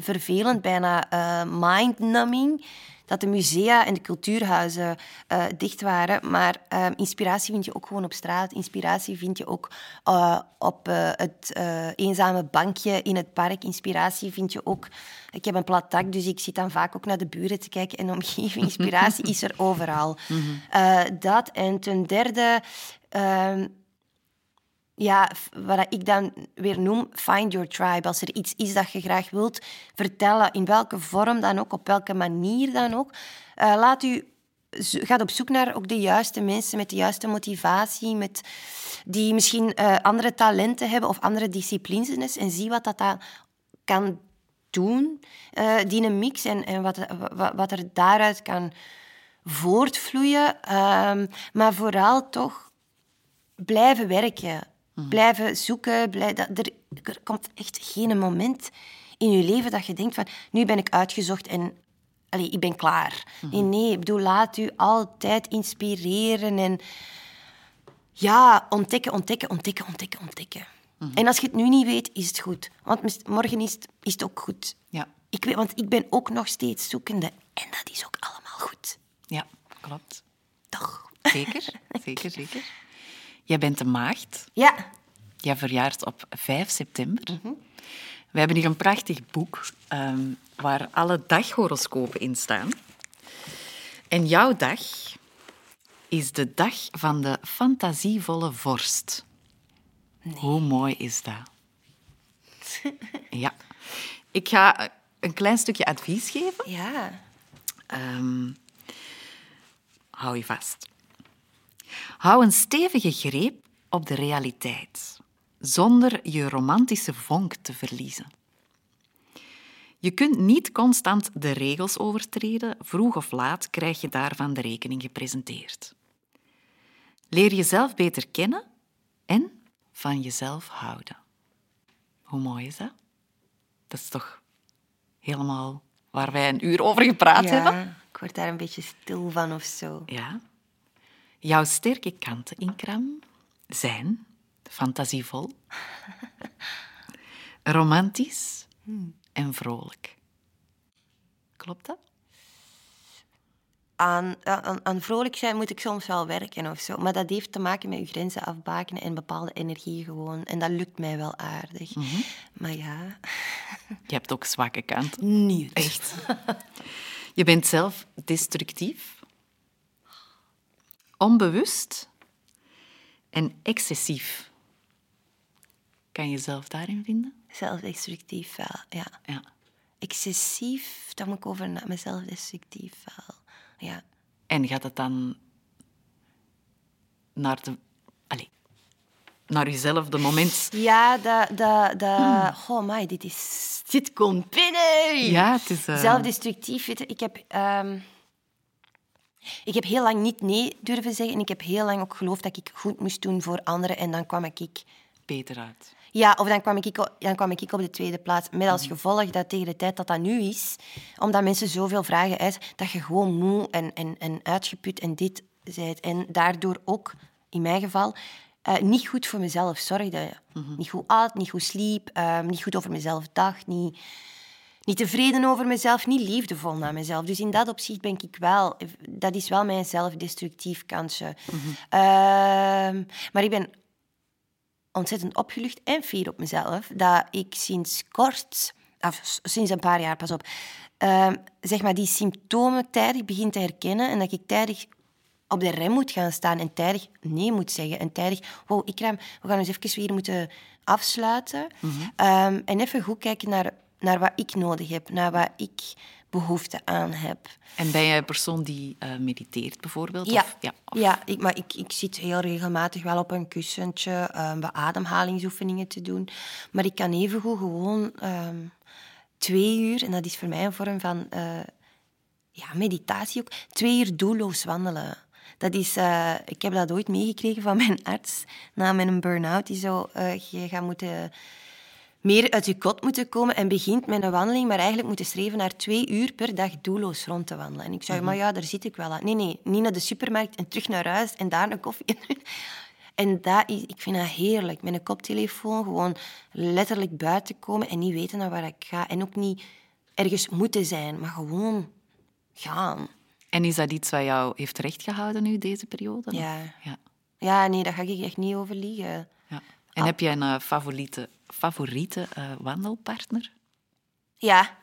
vervelend, bijna mind-numbing, dat de musea en de cultuurhuizen eh, dicht waren. Maar eh, inspiratie vind je ook gewoon op straat. Inspiratie vind je ook eh, op eh, het eenzame bankje in het park. Inspiratie vind je ook... Ik heb een plat dak, dus ik zit dan vaak ook naar de buren te kijken. En de omgeving, inspiratie is er overal. Eh, dat. En ten derde... ehm, ja, wat ik dan weer noem, find your tribe. Als er iets is dat je graag wilt vertellen, in welke vorm dan ook, op welke manier dan ook, eh, laat u, gaat op zoek naar ook de juiste mensen met de juiste motivatie, met, die misschien eh, andere talenten hebben of andere disciplines en zie wat dat dan kan doen, eh, die een mix en, en wat, wat, wat er daaruit kan voortvloeien. Ehm, maar vooral toch blijven werken. Blijven zoeken. Blij, dat, er, er komt echt geen moment in je leven dat je denkt van nu ben ik uitgezocht en allee, ik ben klaar. Nee, nee, ik bedoel, laat u altijd inspireren en ja, ontdekken, ontdekken, ontdekken, ontdekken, ontdekken. En als je het nu niet weet, is het goed. Want morgen is het, is het ook goed. Ja. Ik weet, want ik ben ook nog steeds zoekende. En dat is ook allemaal goed. ja, klopt. Toch? Zeker, zeker, zeker. Jij bent een maagd. Ja. Jij verjaart op 5 september. We hebben hier een prachtig boek ehm, waar alle daghoroscopen in staan. En jouw dag is de dag van de fantasievolle vorst. Hoe mooi is dat? ja. Ik ga een klein stukje advies geven. Ja. Ehm, hou je vast. Hou een stevige greep op de realiteit, zonder je romantische vonk te verliezen. Je kunt niet constant de regels overtreden, vroeg of laat krijg je daarvan de rekening gepresenteerd. Leer jezelf beter kennen en van jezelf houden. Hoe mooi is dat? Dat is toch helemaal waar wij een uur over gepraat hebben? Ik word daar een beetje stil van of zo. Ja. Jouw sterke kanten, Inkram, zijn fantasievol, romantisch en vrolijk. Klopt dat? Aan, aan, aan vrolijk zijn moet ik soms wel werken of zo. Maar dat heeft te maken met je grenzen afbakenen en bepaalde energie gewoon. En dat lukt mij wel aardig. Maar ja, Je hebt ook zwakke kanten. niet. Echt. Je bent zelf destructief, onbewust en excessief. Kan je jezelf daarin vinden? Zelfdestructief wel, ja. Ja. Excessief, daar moet ik over na mezelf destructief wel. Ja. En gaat het dan naar de... Allee, naar jezelf, de moment... Ja, dat... dat, dat Oh, my, dit is... Dit komt binnen! Ja, het is... eh, Zelfdestructief. Weet je, ik heb... ehm, ik heb heel lang niet nee durven zeggen. En ik heb heel lang ook geloofd dat ik goed moest doen voor anderen. En dan kwam ik... beter uit. Ja, of dan kwam, ik, o- dan kwam ik op de tweede plaats. Met als gevolg dat tegen de tijd dat dat nu is, omdat mensen zoveel vragen eisen, dat je gewoon moe en, en, en uitgeput en dit zijt. En daardoor ook, in mijn geval, eh, niet goed voor mezelf zorgde. Niet goed at, niet goed sliep, eh, niet goed over mezelf dacht, niet, niet tevreden over mezelf, niet liefdevol naar mezelf. Dus in dat opzicht ben ik wel... Dat is wel mijn zelfdestructief kantje. Ehm, maar ik ben ontzettend opgelucht en fier op mezelf dat ik sinds kort, of sinds een paar jaar, pas op, ehm, zeg maar die symptomen tijdig begin te herkennen en dat ik tijdig op de rem moet gaan staan en tijdig nee moet zeggen en tijdig, wow, Ikram, we gaan eens even weer moeten afsluiten Ehm, en even goed kijken naar, naar wat ik nodig heb, naar wat ik behoefte aan heb. En ben jij een persoon die eh, mediteert, bijvoorbeeld? Ja, Of, ja, of- ja ik, maar ik, ik zit heel regelmatig wel op een kussentje um, wat ademhalingsoefeningen te doen. Maar ik kan evengoed gewoon ehm, twee uur, en dat is voor mij een vorm van eh, ja, meditatie ook, twee uur doelloos wandelen. Dat is, eh, ik heb dat ooit meegekregen van mijn arts na mijn burn-out. Die zo, je gaat moeten meer uit je kot moeten komen en begint met een wandeling, maar eigenlijk moeten streven naar twee uur per dag doelloos rond te wandelen. En ik zei, maar ja, daar zit ik wel aan. Nee, nee, niet naar de supermarkt en terug naar huis en daar een koffie. En dat is, ik vind dat heerlijk. Met een koptelefoon gewoon letterlijk buiten komen en niet weten naar waar ik ga. En ook niet ergens moeten zijn, maar gewoon gaan. En is dat iets wat jou heeft rechtgehouden nu, deze periode? Ja. ja. Ja, nee, daar ga ik echt niet over liegen. ja. En heb jij een eh, favoriete, favoriete eh, wandelpartner? Ja,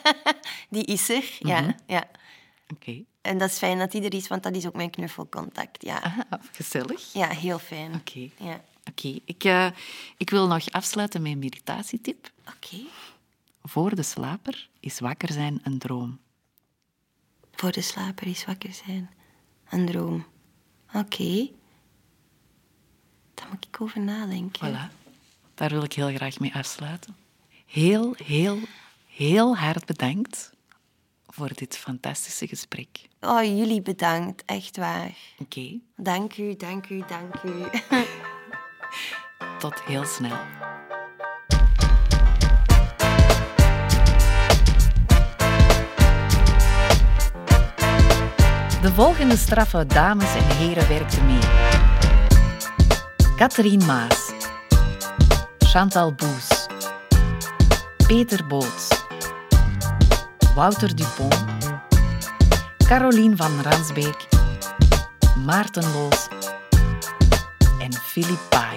die is er. Ja, ja. Oké. En dat is fijn dat die er is, want dat is ook mijn knuffelcontact. Ja, Ah, gezellig. ja heel fijn. Oké. Ja. Oké, ik, eh, ik wil nog afsluiten met een meditatietip. Oké. Voor de slaper is wakker zijn een droom. Voor de slaper is wakker zijn. Een droom. Oké. Daar moet ik over nadenken. Voilà. Daar wil ik heel graag mee afsluiten. Heel, heel, heel hard bedankt voor dit fantastische gesprek. Oh, jullie bedankt. Echt waar. Oké, Dank u, dank u, dank u. tot heel snel. De volgende straffe dames en heren werkten mee. Catherine Maas, Chantal Boes, Peter Boots, Wouter Dupont, Caroline van Ransbeek, Maarten Loos. En Philippe Baai.